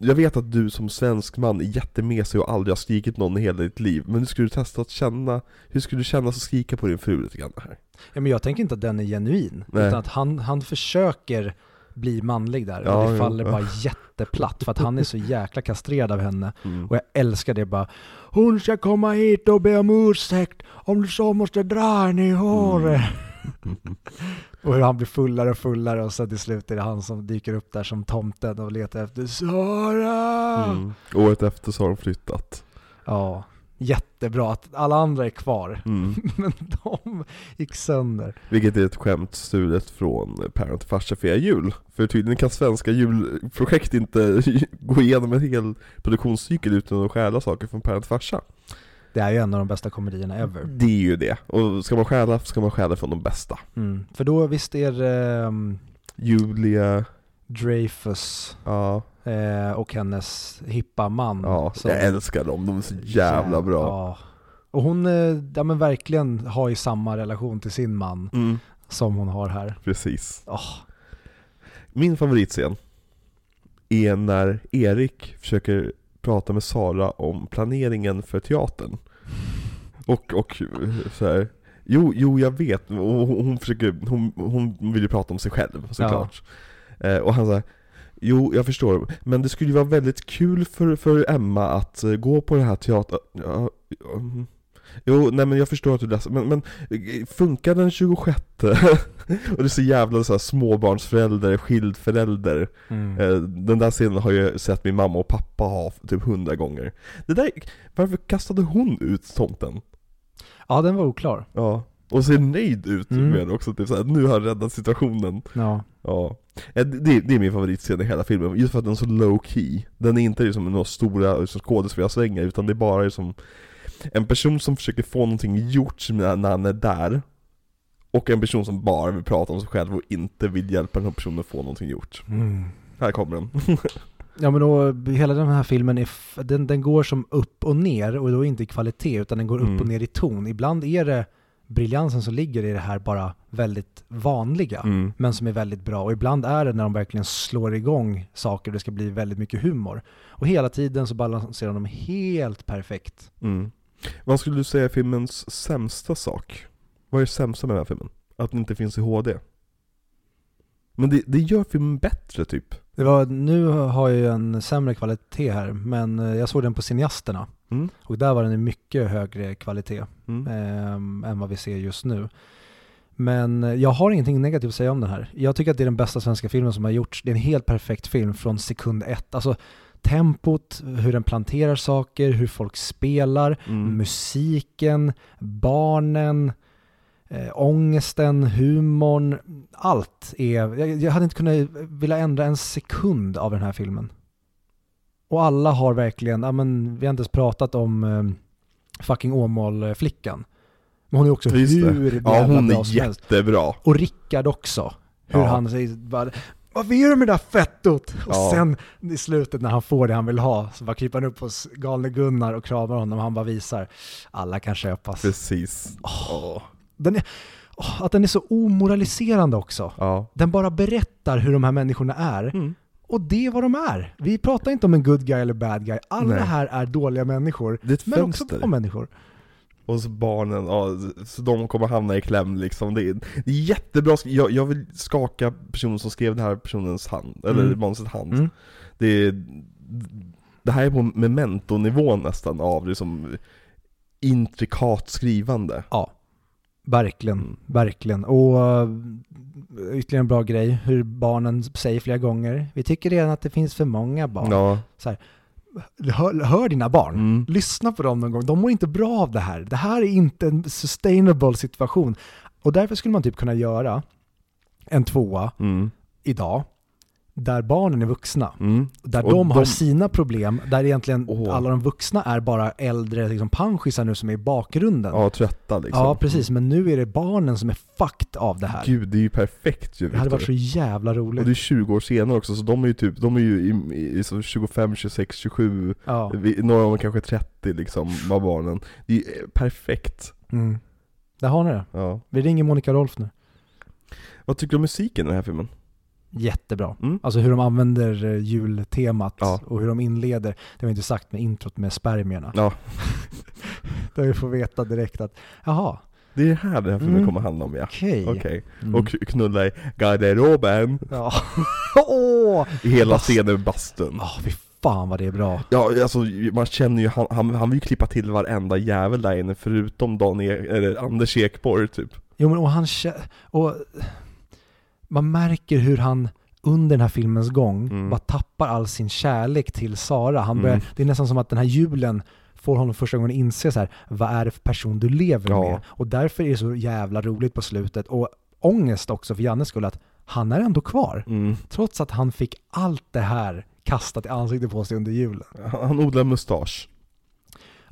Jag vet att du som svensk man är jättemesig och aldrig har skrikit någon i hela ditt liv Men nu ska du testa att känna, hur skulle du känna att skrika på din fru lite grann här? Ja, men jag tänker inte att den är genuin, Nej. utan att han, han försöker bli manlig där. Ja, och det faller ja. bara jätteplatt för att han är så jäkla kastrerad av henne. Mm. Och jag älskar det bara. Hon ska komma hit och be om ursäkt. Om du så måste dra henne i håret. Mm. Och hur han blir fullare och fullare och sen till slut är det han som dyker upp där som tomten och letar efter Sara. Mm. Året efter så har de flyttat Ja, jättebra att alla andra är kvar. mm. Men de gick sönder. Vilket är ett skämt stulet från Parent Farsa Fria Jul. För tydligen kan svenska julprojekt inte gå igenom en hel produktionscykel utan att stjäla saker från Parent Farsa. Det är ju en av de bästa komedierna ever. Det är ju det. Och ska man stjäla, ska man stjäla från de bästa. Mm. För då visst är det, um, Julia, Dreyfus ja, eh, och hennes hippa man. ja. som- jag älskar dem, de är så jävla bra. Ja. Och hon, eh, ja men verkligen har ju samma relation till sin man Mm, som hon har här. precis. Åh, Min favoritscen är när Erik försöker prata med Sara om planeringen för teatern. Och, och så här. Jo, jo jag vet, och hon, försöker, hon, hon vill ju prata om sig själv såklart. Eh, och han säger Jo, jag förstår, men det skulle ju vara väldigt kul för, för Emma att eh, gå på den här teatern... Ja, ja, mm. Jo, nej men jag förstår att du läser, men, men funkar den 26? och det är så jävla så här, småbarnsförälder, skild förälder. mm. Eh, Den där scenen har jag sett min mamma och pappa ha typ hundra gånger. Det där, varför kastade hon ut tomten? Ja, den var oklar. Ja. Och ser nöjd ut Mm. med det också, typ såhär, nu har jag räddat situationen. Ja. Ja. Eh, Det, det är min favoritscen i hela filmen, just för att den är så low key. Den är inte liksom några stora liksom, skådespelarsvängar, utan det är bara liksom en person som försöker få någonting gjort när, han är där. Och en person som bara vill prata om sig själv och inte vill hjälpa den här personen att få någonting gjort. Mm. Här kommer den. Ja men då, hela den här filmen är, den, den går som upp och ner och då inte i kvalitet utan den går Mm. upp och ner i ton. Ibland är det briljansen som ligger i det här bara väldigt vanliga. Mm. men som är väldigt bra. Och ibland är det när de verkligen slår igång saker och det ska bli väldigt mycket humor. Och hela tiden så balanserar de helt perfekt. Mm. Vad skulle du säga är filmens sämsta sak? Vad är det sämsta med den här filmen? Att den inte finns i HD? Men det, det gör filmen bättre typ. Det var, nu har jag ju en sämre kvalitet här, men eh, jag såg den på Cineasterna. Mm. Och där var den i mycket högre kvalitet Mm. ehm, än vad vi ser just nu. Men eh, jag har ingenting negativt att säga om den här. Jag tycker att det är den bästa svenska filmen som har gjorts. Det är en helt perfekt film från sekund ett. Alltså tempot, hur den planterar saker, hur folk spelar, Mm. musiken, barnen, eh, ångesten, humorn, allt är... Jag, jag hade inte kunnat vilja ändra en sekund av den här filmen. Och alla har verkligen, ja men vi har inte ens pratat om eh, fucking Åmål-flickan. Men hon är också Just det. hur Ja jävla hon är jättebra. Och Rickard också. Hur Ja. han säger bara Varför gör du med det där fettot? Och Ja. sen i slutet när han får det han vill ha så bara kryper han upp hos galne Gunnar och kramar honom och han bara visar alla kan köpas. Precis. Åh. Den är, åh, att den är så omoraliserande också. Ja. Den bara berättar hur de här människorna är. Mm. Och det är vad de är. Vi pratar inte om en good guy eller bad guy. Alla Nej. här är dåliga människor. Är Men också bra människor. Och så barnen, ja, så de kommer hamna i kläm liksom. Det är, det är jättebra, jag, jag vill skaka personen som skrev den här personens hand, eller Mm. manusets hand. Mm. Det, är, det här är på memento-nivån nästan av liksom intrikat skrivande. Ja, verkligen, Mm. verkligen. Och uh, ytterligare en bra grej, hur barnen säger flera gånger, vi tycker redan att det finns för många barn. Ja. Hör, hör dina barn, Mm. lyssna på dem någon gång, de mår inte bra av det här. Det här är inte en sustainable situation. Och därför skulle man typ kunna göra en tvåa Mm. idag, där barnen är vuxna. Mm. Där Och de, har de- sina problem, där egentligen Åh. alla de vuxna är bara äldre liksom panschisar nu som är i bakgrunden. Ja, trötta liksom. Ja, precis. Men nu är det barnen som är fucked av det här. Gud, det är ju perfekt ju det hade varit så jävla Och roligt. det är 20 år senare också, så de är ju typ, de är ju i, i, i så 25, 26, 27, Ja. några av dem kanske 30 liksom, av barnen. Det är ju eh, perfekt. Mm. Där har ni det. Ja. Vi ringer Monica Rolf nu. Vad tycker du om musiken i den här filmen? Jättebra. Mm. Alltså hur de använder eh, jultemat Ja. och hur de inleder. Det har vi inte sagt med introt med spermierna. Ja. Där vi får veta direkt att, jaha, Det är det här den här filmen Mm. kommer handla om ja. okej. Okej. Mm. Och knulla i garderoben. Ja. I hela Bast- scenen med bastun. Oh, fy fan vad det är bra. Ja, alltså man känner ju, han, han, han vill ju klippa till varenda jävel där inne förutom Daniel, eller Anders Ekborg typ. Jo men och han och man märker hur han under den här filmens gång Mm. bara tappar all sin kärlek till Sara. Han börjar, Mm. Det är nästan som att den här julen får honom första gången inse så här, vad är det för person du lever Ja. med? Och därför är det så jävla roligt på slutet. Och ångest också för Jannes skull att han är ändå kvar. Mm. Trots att han fick allt det här kastat i ansiktet på sig under julen. Han, odlar mustasch.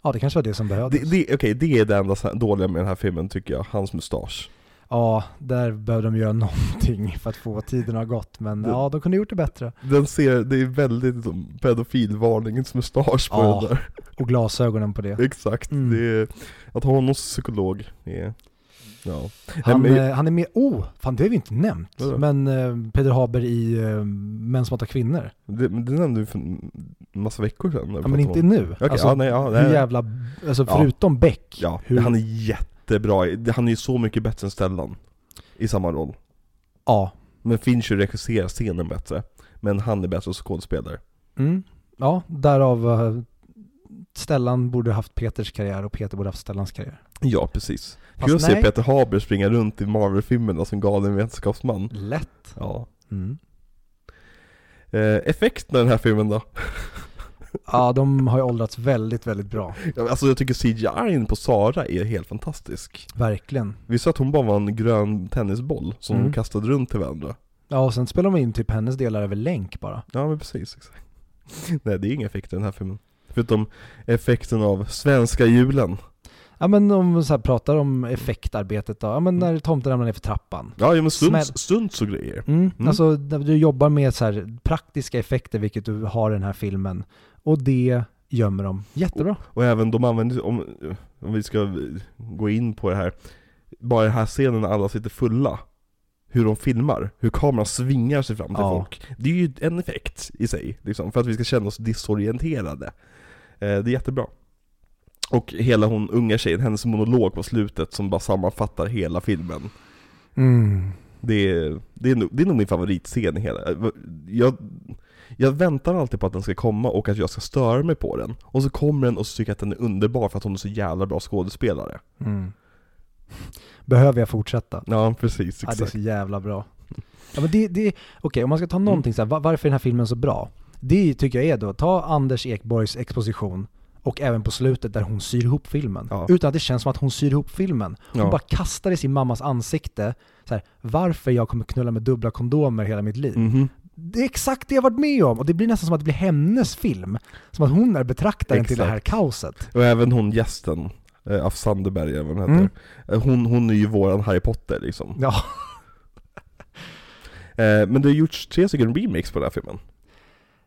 Ja, det kanske var det som behövdes. Okej, det är det enda dåliga med den här filmen tycker jag, hans mustasch. Ja, där behövde de göra någonting för att få tiden att ha gått. Men Det- ja, de kunde gjort det bättre. Den ser, det är väldigt pedofilvarningens mustasch på Ja. den där. Och glasögonen på det. Exakt, Mm. det är, att ha honom som psykolog är, ja. Han, men- eh, han är med, oh, fan det har vi inte nämnt. Vadå? Men eh, Peder Haber i eh, Män som hatar kvinnor. Det, det nämnde vi för en massa veckor sedan. Ja men inte nu. Okej, alltså, ja, nej, ja, hur nej. jävla, alltså förutom Beck. Ja, hur, han är jättebra, han är ju så mycket bättre än Stellan i samma roll. Ja. Men Fincher regisserar scenen bättre, men han är bättre som skådespelare. Mm. Ja, därav uh, Stellan borde haft Peters karriär och Peter borde haft Stellans karriär. Ja, precis. Fast Kul att se. Peter Haber springa runt i Marvel-filmerna som galen vetenskapsman. Lätt. Ja. Mm. Eh, effekterna i den här filmen då? Ja, de har ju åldrats väldigt, väldigt bra. Alltså jag tycker CGI på Sara är helt fantastisk. Verkligen. Vi sa att hon bara var en grön tennisboll som Mm. de kastade runt till varandra. Ja, och sen spelar de in typ hennes delar över länk bara. Ja men precis, exakt. Nej det är inga effekter i den här filmen. Förutom effekten av svenska julen. Ja men om vi så pratar om effektarbetet då, ja men när tomten ramlar ner för trappan. Ja, ja men stunts, stunts och grejer. Mm. Mm. Alltså du jobbar med så praktiska effekter, vilket du har i den här filmen. Och det gömmer de jättebra. Och även de använder, om, om vi ska gå in på det här, bara den här scenen när alla sitter fulla. Hur de filmar, hur kameran svingar sig fram till Ja. folk. Det är ju en effekt i sig, liksom, för att vi ska känna oss disorienterade. Eh, det är jättebra. Och hela hon unga tjejen, hennes monolog på slutet som bara sammanfattar hela filmen. Mm. Det är, det är, nog, det är nog min favoritscen i hela. Jag, jag väntar alltid på att den ska komma och att jag ska störa mig på den. Och så kommer den och så tycker jag att den är underbar för att hon är så jävla bra skådespelare. Mm. Behöver jag fortsätta? Ja, precis. Ja, det är Exakt. så jävla bra. Ja, men det, det, okej, om man ska ta någonting så här, va- varför är den här filmen så bra? Det tycker jag är då, ta Anders Ekborgs exposition och även på slutet där hon syr ihop filmen. Ja. Utan att det känns som att hon syr ihop filmen. Hon Ja. bara kastar i sin mammas ansikte, så här, varför jag kommer knulla med dubbla kondomer hela mitt liv. Mhm. Det är exakt det jag varit med om och det blir nästan som att det blir hennes film. Som att hon är betraktaren till det här Exakt. kaoset. Och även hon gästen, eh, Af Sandeberg eller vad hon heter. Mm. Eh, Hon, hon är ju våran Harry Potter liksom. Ja, Eh, men det har gjorts tre stycken remakes på den här filmen.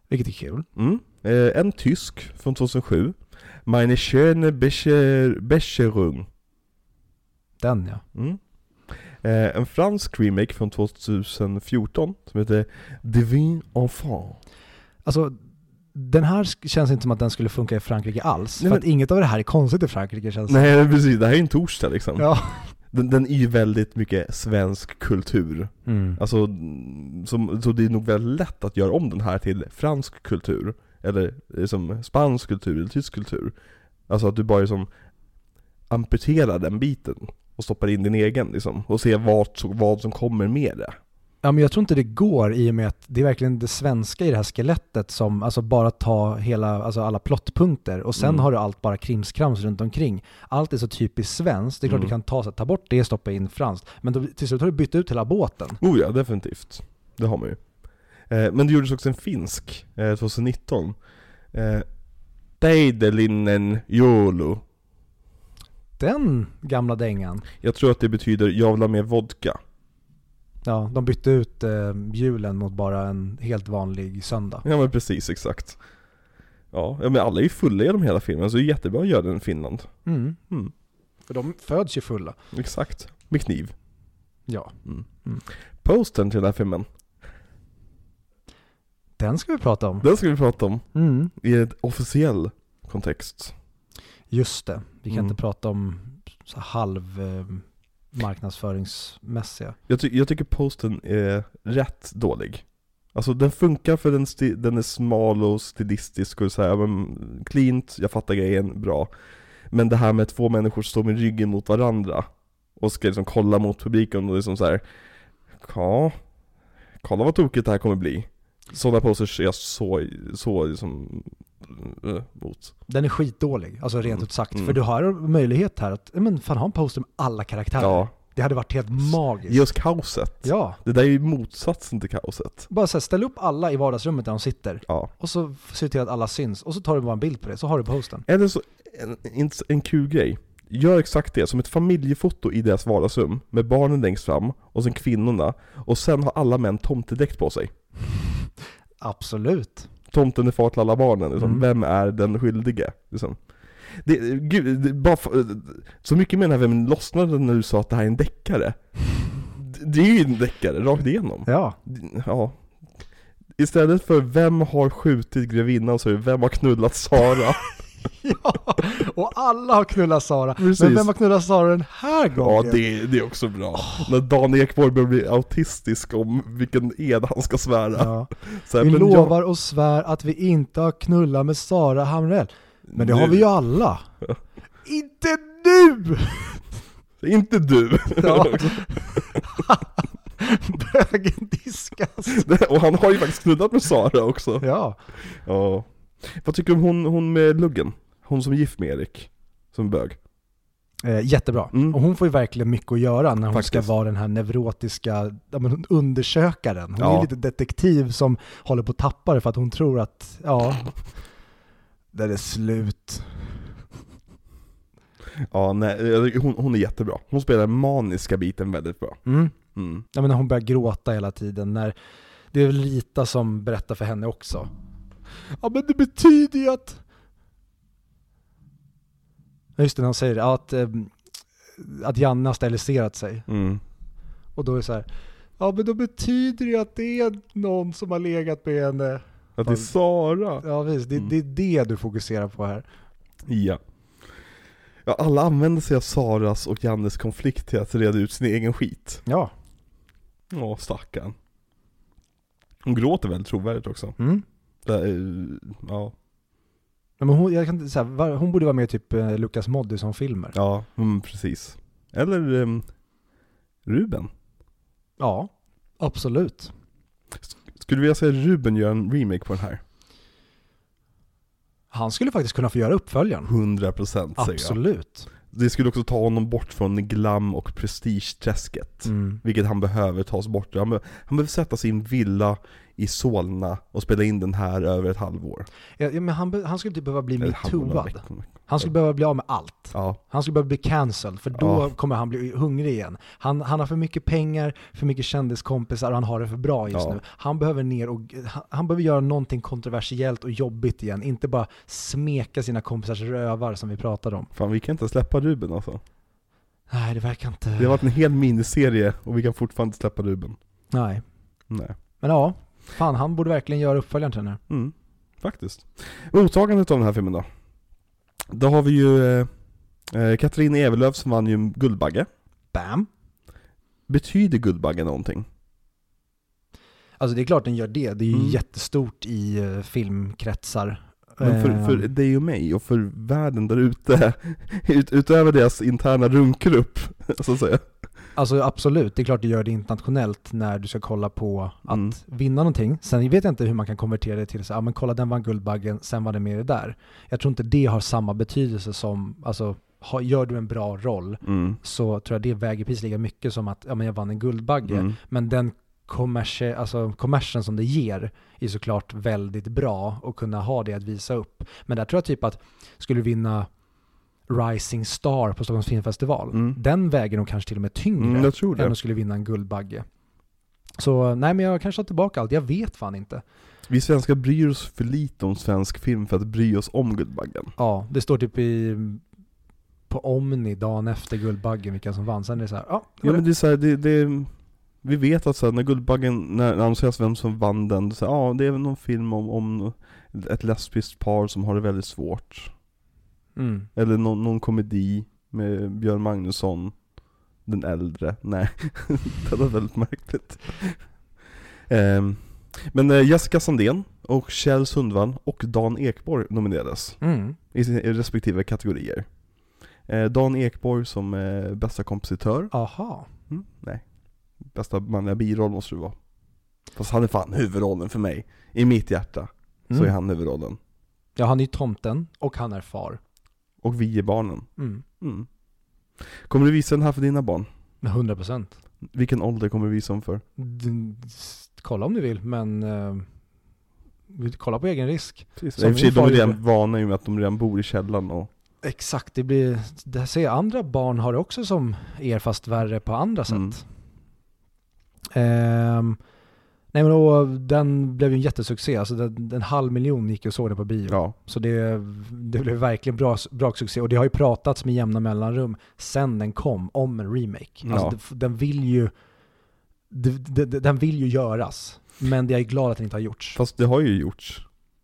vilket är kul. Mm. Eh, en tysk från 2007. Meine schöne Bescher- Bescherung. Den ja. Mm. Eh, en fransk remake från 2014 som heter Divin Enfant. Alltså, den här känns inte som att den skulle funka i Frankrike alls. Nej, för men- att inget av det här är konstigt i Frankrike känns Nej men precis, det här är en torsdag liksom. Ja. Den, den är ju väldigt mycket svensk kultur. Mm. Alltså, så, så det är nog väldigt lätt att göra om den här till fransk kultur. Eller liksom spansk kultur eller tysk kultur. Alltså att du bara liksom amputerar den biten och stoppar in din egen liksom. Och ser vad, vad som kommer med det. Ja men jag tror inte det går i och med att det är verkligen det svenska i det här skelettet som, alltså bara ta hela, alltså alla plottpunkter och sen Mm. har du allt bara krimskrams runt omkring. Allt är så typiskt svenskt, det är klart Mm. du kan ta, så, ta bort det, stoppa in franskt. Men då, till slut har du bytt ut hela båten. Oh ja, definitivt. Det har man ju. Eh, men det gjordes också en finsk, eh, 2019. Eh, Teidelinen Jolo. Den gamla dängan. Jag tror att det betyder 'jag vill ha mer vodka' Ja, de bytte ut eh, julen mot bara en helt vanlig söndag. Ja men precis, exakt. Ja, men alla är ju fulla genom hela filmen, så det är jättebra att göra den i Finland. Mm. Mm, För de föds ju fulla. exakt. Med kniv. Ja. Mm. Mm. Postern till den här filmen, Den ska vi prata om. den ska vi prata om Mm. i en officiell kontext. Just det. Vi kan Mm. inte prata om halv eh, marknadsföringsmässiga. Jag, ty- jag tycker postern är rätt dålig. Alltså den funkar för den, den är smal och stilistisk och så här, men cleant, jag fattar grejen, bra. Men det här med två människor står med ryggen mot varandra och ska liksom kolla mot publiken och liksom så här. Ja, kolla vad tokigt det här kommer bli. Sådana posters är jag så, så liksom mot. Den är skitdålig, alltså rent Mm. ut sagt. Mm. För du har möjlighet här att, men fan ha en poster med alla karaktärer. Ja, Det hade varit helt magiskt. oss kaoset. Ja, Det där är ju motsatsen till kaoset. bara så här, ställ upp alla i vardagsrummet där de sitter. Ja. Och så du till att alla syns. Och så tar du bara en bild på det, så har du postern. Eller så, en, en, en kul grej. Gör exakt det, som ett familjefoto i deras vardagsrum, med barnen längst fram, och sen kvinnorna, och sen har alla män tomtedräkt på sig. Absolut. Tomten är far till alla barnen, liksom. Mm. vem är den skyldige? Liksom. Det, gud, det, bara, så mycket med den här, vem lossnade när du sa att det här är en deckare? Det- Det är ju en deckare, rakt igenom. Ja. Ja. Istället för vem har skjutit grevinnan så är det vem har knullat Sara? ja. Och alla har knullat Sara. Precis. Men vem har knullat Sara den här gången? Ja, det, det är också bra. När Dan Ekborg börjar bli autistisk om vilken ed han ska svära. Ja. Här, Vi lovar och svär att vi inte har knullat med Sara Hamrell. Men det har Nu. vi ju alla. inte nu! Inte du! Ja. Bögen diskas. och han har ju faktiskt knullat med Sara också. Ja. Ja. Vad tycker du om hon, hon med luggen? Hon som är gift med Erik? Som bög? Eh, jättebra. Mm. Och hon får ju verkligen mycket att göra när hon Faktiskt. ska vara den här neurotiska men undersökaren. Hon är Ja. lite detektiv som håller på att tappa det för att hon tror att, ja, det är slut. Ja, nej, hon, hon är jättebra. Hon spelar den maniska biten väldigt bra. Mm. Mm. Ja, men när hon börjar gråta hela tiden, när det är väl Rita som berättar för henne också. Ja men det betyder ju att... Ja, Just det, när hon säger det, ja, att, eh, att Janne har steriliserat sig. Mm. Och då är det så här, ja men då betyder det ju att det är någon som har legat med henne. Att det är Sara. Ja det, Mm. det är det du fokuserar på här. Ja. Ja, alla använder sig av Saras och Jannes konflikt till att reda ut sin egen skit. Ja. Åh, stackarn. Hon gråter väldigt trovärdigt också. Mm. Är, ja, Men hon, jag kan, så här, hon borde vara med i typ eh, Lukas Moodysson-filmer. ja, mm, precis. Eller um, Ruben. Ja, absolut. Skulle du vilja se Ruben göra en remake på den här? Han skulle faktiskt kunna få göra uppföljaren. 100% säger jag. Absolut. Det skulle också ta honom bort från glam och prestigeträsket. Mm. Vilket han behöver tas bort. Han, be- han behöver sätta sin villa i Solna och spela in den här över ett halvår. Ja, men han, han skulle typ behöva bli metooad. Han skulle behöva bli av med allt. Ja, Han skulle behöva bli cancelled, för då Ja. kommer han bli hungrig igen. Han, han har för mycket pengar, för mycket kändiskompisar och han har det för bra just Ja. nu. Han behöver ner och han, han behöver göra någonting kontroversiellt och jobbigt igen. Inte bara smeka sina kompisars rövar som vi pratade om. fan vi kan inte släppa Ruben alltså. Nej, det verkar inte... Det har varit en hel miniserie och vi kan fortfarande inte släppa Ruben. Nej. Nej. Men ja, fan han borde verkligen göra uppföljaren till den här. Mm, faktiskt. Mottagandet av den här filmen då? Då har vi ju eh, eh, Katrin Evelöv som vann ju Guldbagge. Bam! Betyder Guldbagge någonting? Alltså det är klart den gör det. Det är ju Mm. jättestort i uh, filmkretsar. Men för, för Ehm, dig och mig och för världen där ute, ut, utöver deras interna runkgrupp, så att säga. Alltså absolut, det är klart det gör det internationellt när du ska kolla på att Mm. vinna någonting. Sen vet jag inte hur man kan konvertera det till så ja men kolla den vann Guldbaggen, sen var det med det där. Jag tror inte det har samma betydelse som, alltså ha, gör du en bra roll Mm. så tror jag det väger precis lika mycket som att ja, men jag vann en Guldbagge. Mm. Men den alltså kommersen som det ger är såklart väldigt bra att kunna ha det att visa upp. Men där tror jag typ att skulle du vinna Rising Star på Stockholms filmfestival, Mm. den väger nog kanske till och med tyngre Mm, än att skulle vinna en Guldbagge. Så nej men jag kanske tar tillbaka allt, jag vet fan inte. Vi svenskar bryr oss för lite om svensk film för att bry oss om Guldbaggen. Ja, det står typ i på Omni dagen efter Guldbaggen vilka som vann. Sen är det så här, ja, Ja men det. är så här, det, det, vi vet att så här, när Guldbaggen, när annonseras vem som vann den, så här, ja det är väl någon film om, om ett lesbiskt par som har det väldigt svårt. Mm. Eller någon, någon komedi med Björn Magnusson, den äldre. Nej, det var väldigt märkligt. Ehm, men eh, Jessica Sandén och Kjell Sundvall och Dan Ekborg nominerades Mm. i respektive kategorier. Eh, Dan Ekborg som eh, bästa kompositör. Aha. Mm, nej. Bästa manliga biroll måste det vara. Fast han är fan huvudrollen för mig. I mitt hjärta så Mm. är han huvudrollen. Ja, han är tomten och han är far. Och vi är barnen. Mm. Mm. Kommer du visa den här för dina barn? Med 100 procent. Vilken ålder kommer du visa dem för? Kolla om du vill, men uh, kolla på egen risk. Precis. Som I och för sig, min de är redan vana i och med att de redan bor i källaren och Exakt, det blir, det ser jag, andra barn har det också som er fast värre på andra sätt. Mm. Ehm, nej men då, den blev ju en jättesuccé, alltså den, en halv miljon gick och såg den på bio. Ja. Så det, det blev verkligen bra, bra succé och det har ju pratats med jämna mellanrum sen den kom om en remake. Alltså Ja. det, den vill ju det, den vill ju göras. Men jag är glad att den inte har gjorts. Fast det har ju gjorts.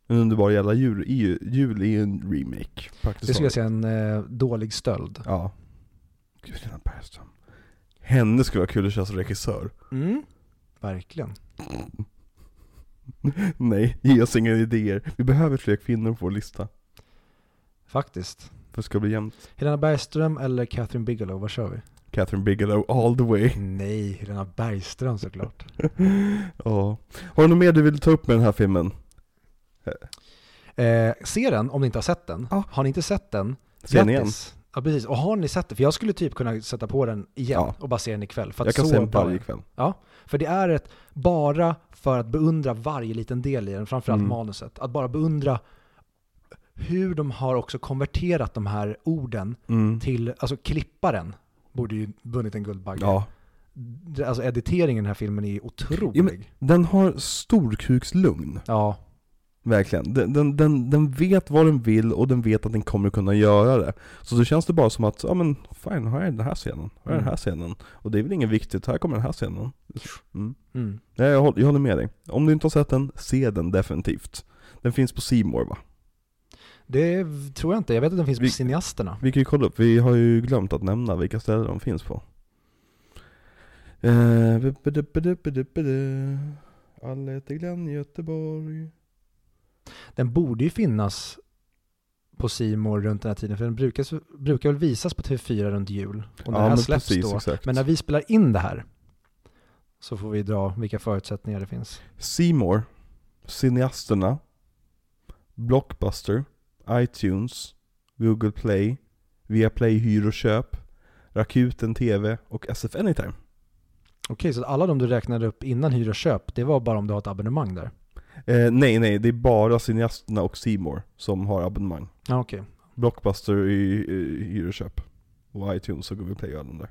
En underbar jävla jul, ju- jul är ju en remake. Praktiskt Det skulle jag säga en eh, dålig stöld. Ja. Gud, Bergström. Henne skulle vara kul att köra som regissör. Mm. Verkligen. Nej, ge oss inga idéer. Vi behöver fler kvinnor på vår lista. Faktiskt. För det ska bli jämnt. Helena Bergström eller Catherine Bigelow, vad kör vi? Catherine Bigelow all the way. Nej, Helena Bergström såklart. Ja. Har du något mer du vill ta upp med den här filmen? Eh, se den om ni inte har sett den. Ja. Har ni inte sett den, Se den igen. Ja precis, och har ni sett den? För jag skulle typ kunna sätta på den igen Ja. och bara se den ikväll. För att Jag kan se den varje kväll. Ja, för det är ett, bara för att beundra varje liten del i den, framförallt Mm. manuset. Att bara beundra hur de har också konverterat de här orden Mm. till, alltså klipparen borde ju vunnit en Guldbagge. Ja. Alltså editeringen i den här filmen är otrolig. Ja, Den har storkukslugn. ja. Verkligen. Den, den, den, den vet vad den vill och den vet att den kommer kunna göra det. Så då känns det bara som att, ja men fine, här är den här scenen, här är den här Mm. scenen. Och det är väl inget viktigt, här kommer den här scenen. Mm. Mm. Jag, håller, jag håller med dig. Om du inte har sett den, se den definitivt. Den finns på More va? Det tror jag inte. Jag vet att den finns på Vi- Cineasterna. Vi kan ju kolla upp, vi har ju glömt att nämna vilka ställen de finns på. Eh. Alla heter Glenn Göteborg. Den borde ju finnas på Simor runt den här tiden, för den brukar, brukar väl visas på TV4 runt jul. Och när det här släpps då. exakt. Men när vi spelar in det här så får vi dra vilka förutsättningar det finns. Seymour, Cineasterna, Blockbuster, iTunes, Google Play, Viaplay Hyr och Köp, Rakuten TV och SF Anytime. Okej, så alla de du räknade upp innan hyr och köp, det var bara om du har ett abonnemang där? Eh, nej, nej, det är bara Cineasterna och Seymour som har abonnemang. Ja, okej. Blockbuster i, i Hyr och Köp. Och iTunes och Google Play och alla de där.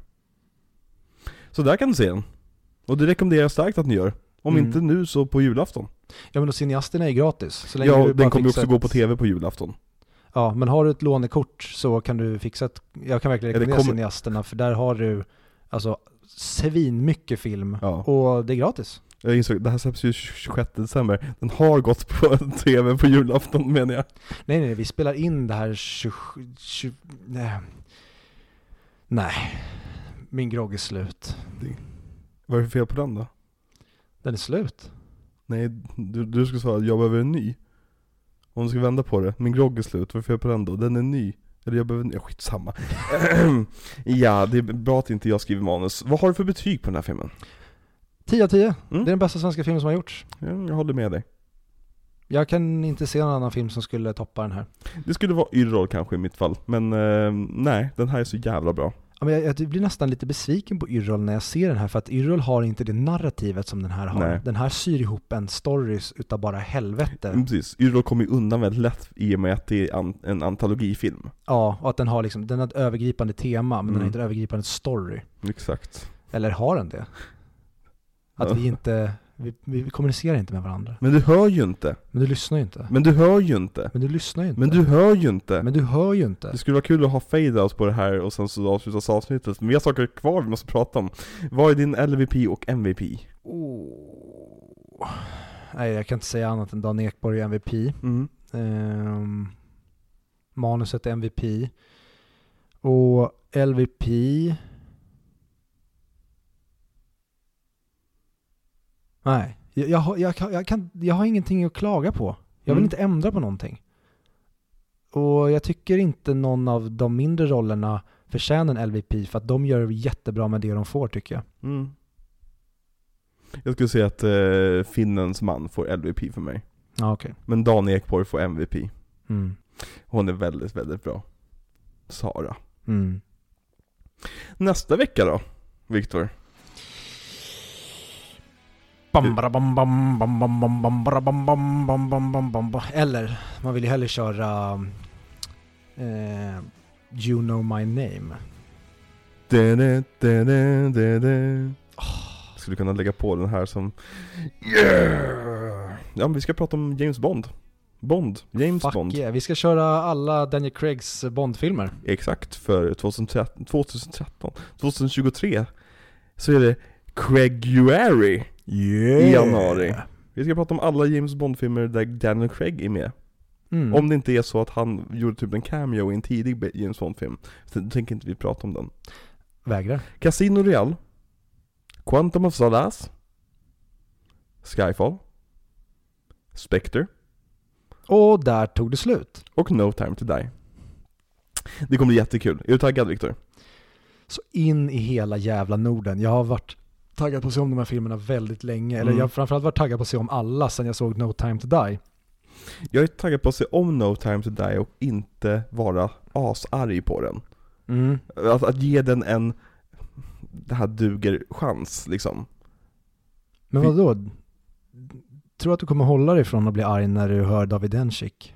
Så där kan du se den. Och det rekommenderar jag starkt att ni gör. Om Mm. inte nu så på julafton. Ja men då Cineasterna är gratis. Så länge Ja, du den kommer ju också fixar gå ett- på TV på julafton. Ja, men har du ett lånekort så kan du fixa ett, jag kan verkligen rekommendera kommer- Cineasterna för där har du alltså svin mycket film Ja. och det är gratis. Jag insåg, det här släpps ju 26 december. Den har gått på TV på julafton menar jag. Nej nej, vi spelar in det här 27, 20, nej. Nej, min grogg är slut. Vad är det för fel på den då? Den är slut. Nej, du, du skulle svara jag behöver en ny. Om du ska vända på det, min grogg är slut, vad är det fel på den då? Den är ny. Eller jag behöver en ny, ja, skitsamma. ja, det är bra att inte jag skriver manus. Vad har du för betyg på den här filmen? 10 av 10. Mm. Det är den bästa svenska filmen som har gjorts. Ja, jag håller med dig. Jag kan inte se någon annan film som skulle toppa den här. Det skulle vara Yrrol kanske i mitt fall, men eh, nej, den här är så jävla bra. Ja, men jag, jag blir nästan lite besviken på Yrrol när jag ser den här för att Yrrol har inte det narrativet som den här har. Nej. Den här syr ihop en stories utav bara helvete. Mm, precis, Yrrol kommer ju undan väldigt lätt i och med att det är an, en antologifilm. Ja, och att den har liksom, den har ett övergripande tema men den har Mm. inte en övergripande story. Exakt. Eller har den det? Att vi inte, vi, vi kommunicerar inte med varandra. Men du hör ju inte. Men du lyssnar ju inte. Men du hör ju inte. Men du lyssnar ju inte. Men du hör ju inte. Men du hör ju inte. Det skulle vara kul att ha fade-out på det här och sen så avslutas avsnittet. Men vi har saker kvar vi måste prata om. Vad är din LVP och MVP? Oh. Nej, jag kan inte säga annat än Dan Ekborg är MVP. Mm. Ehm, manuset är MVP. Och LVP... Nej, jag, jag, har- jag, jag, kan, jag har ingenting att klaga på. Jag vill Mm. inte ändra på någonting. Och jag tycker inte någon av de mindre rollerna förtjänar en LVP för att de gör jättebra med det de får tycker jag. Mm. Jag skulle säga att eh, Finnens man får LVP för mig. Ja, okej. Men Dan Ekborg får MVP. Mm. Hon är väldigt, väldigt bra. Sara. Mm. Nästa vecka då, Viktor? Eller, man vill ju hellre köra eh, You know my name. Skulle kunna lägga på den här som Yeah! Ja men vi ska prata om James Bond. Bond, James Fuck Bond. yeah. Vi ska köra alla Daniel Craigs Bond-filmer. Exakt, för 2013, 2013, 2023 så är det Craiguary Yeah. i januari. Vi ska prata om alla James Bond-filmer där Daniel Craig är med. Mm. Om det inte är så att han gjorde typ en cameo i en tidig James Bond-film. Så tänker inte vi prata om den. Vägrar. Casino Real Quantum of Solace Skyfall Spectre Och där tog det slut. och No Time To Die. Det kommer bli jättekul. Är du taggad Viktor? Så in i hela jävla Norden. Jag har varit taggad på att se om de här filmerna väldigt länge. Eller Mm. jag har framförallt varit taggad på att se om alla sen jag såg No Time To Die. Jag är taggad på att se om No Time To Die och inte vara asarg på den. Mm. Att, att ge den en, det här duger chans liksom. Men Vi- vad då? Tror att du kommer hålla dig från att bli arg när du hör David Dencik?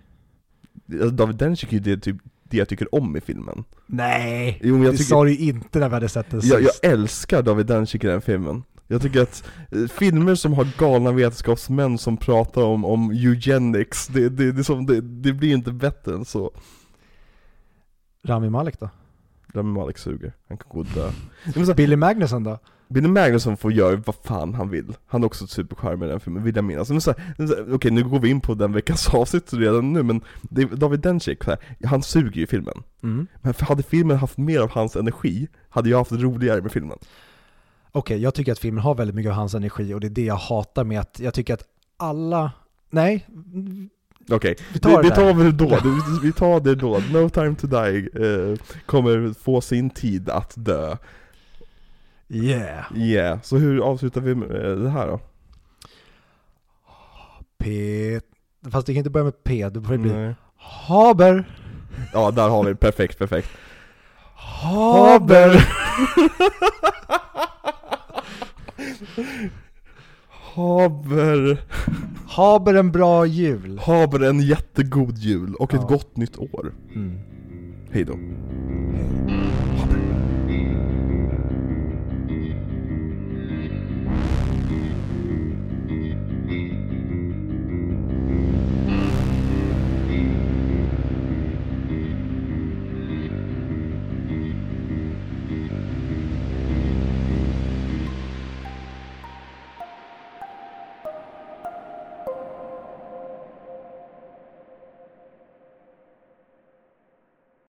David Dencik är ju det, typ, det jag tycker om i filmen. Nej! Jo, jag det tycker- sa du ju inte när vi hade sett den Jag, jag sist. älskar David Dencik i den filmen. Jag tycker att eh, filmer som har galna vetenskapsmän som pratar om, om eugenics, det, det, det, som, det, det blir inte bättre än så. Rami Malek då? Rami Malek suger, han kan gå och dö. Billy Magnusson då? Billy Magnusson får göra vad fan han vill. Han är också supercharmig i den filmen, vill jag minnas. Men så här, så här, Okej, nu går vi in på den veckans avsnitt redan nu, men David Dencik, så här, han suger ju i filmen. Mm. Men hade filmen haft mer av hans energi, hade jag haft roligare med filmen. Okej, jag tycker att filmen har väldigt mycket av hans energi och det är det jag hatar med att jag tycker att alla... Nej, Okej, vi vi, tar vi det tar där. det då, vi, vi tar det då. No time to die eh, kommer få sin tid att dö. Yeah. Yeah, så hur avslutar vi eh, det här då? P... Fast det kan inte börja med P, det får bli Nej. Haber. Ja, där har vi det. perfekt, perfekt. Haber. Haber, Haber en bra jul. haber en jättegod jul och ett Ja. gott nytt år. Mm. Hej då.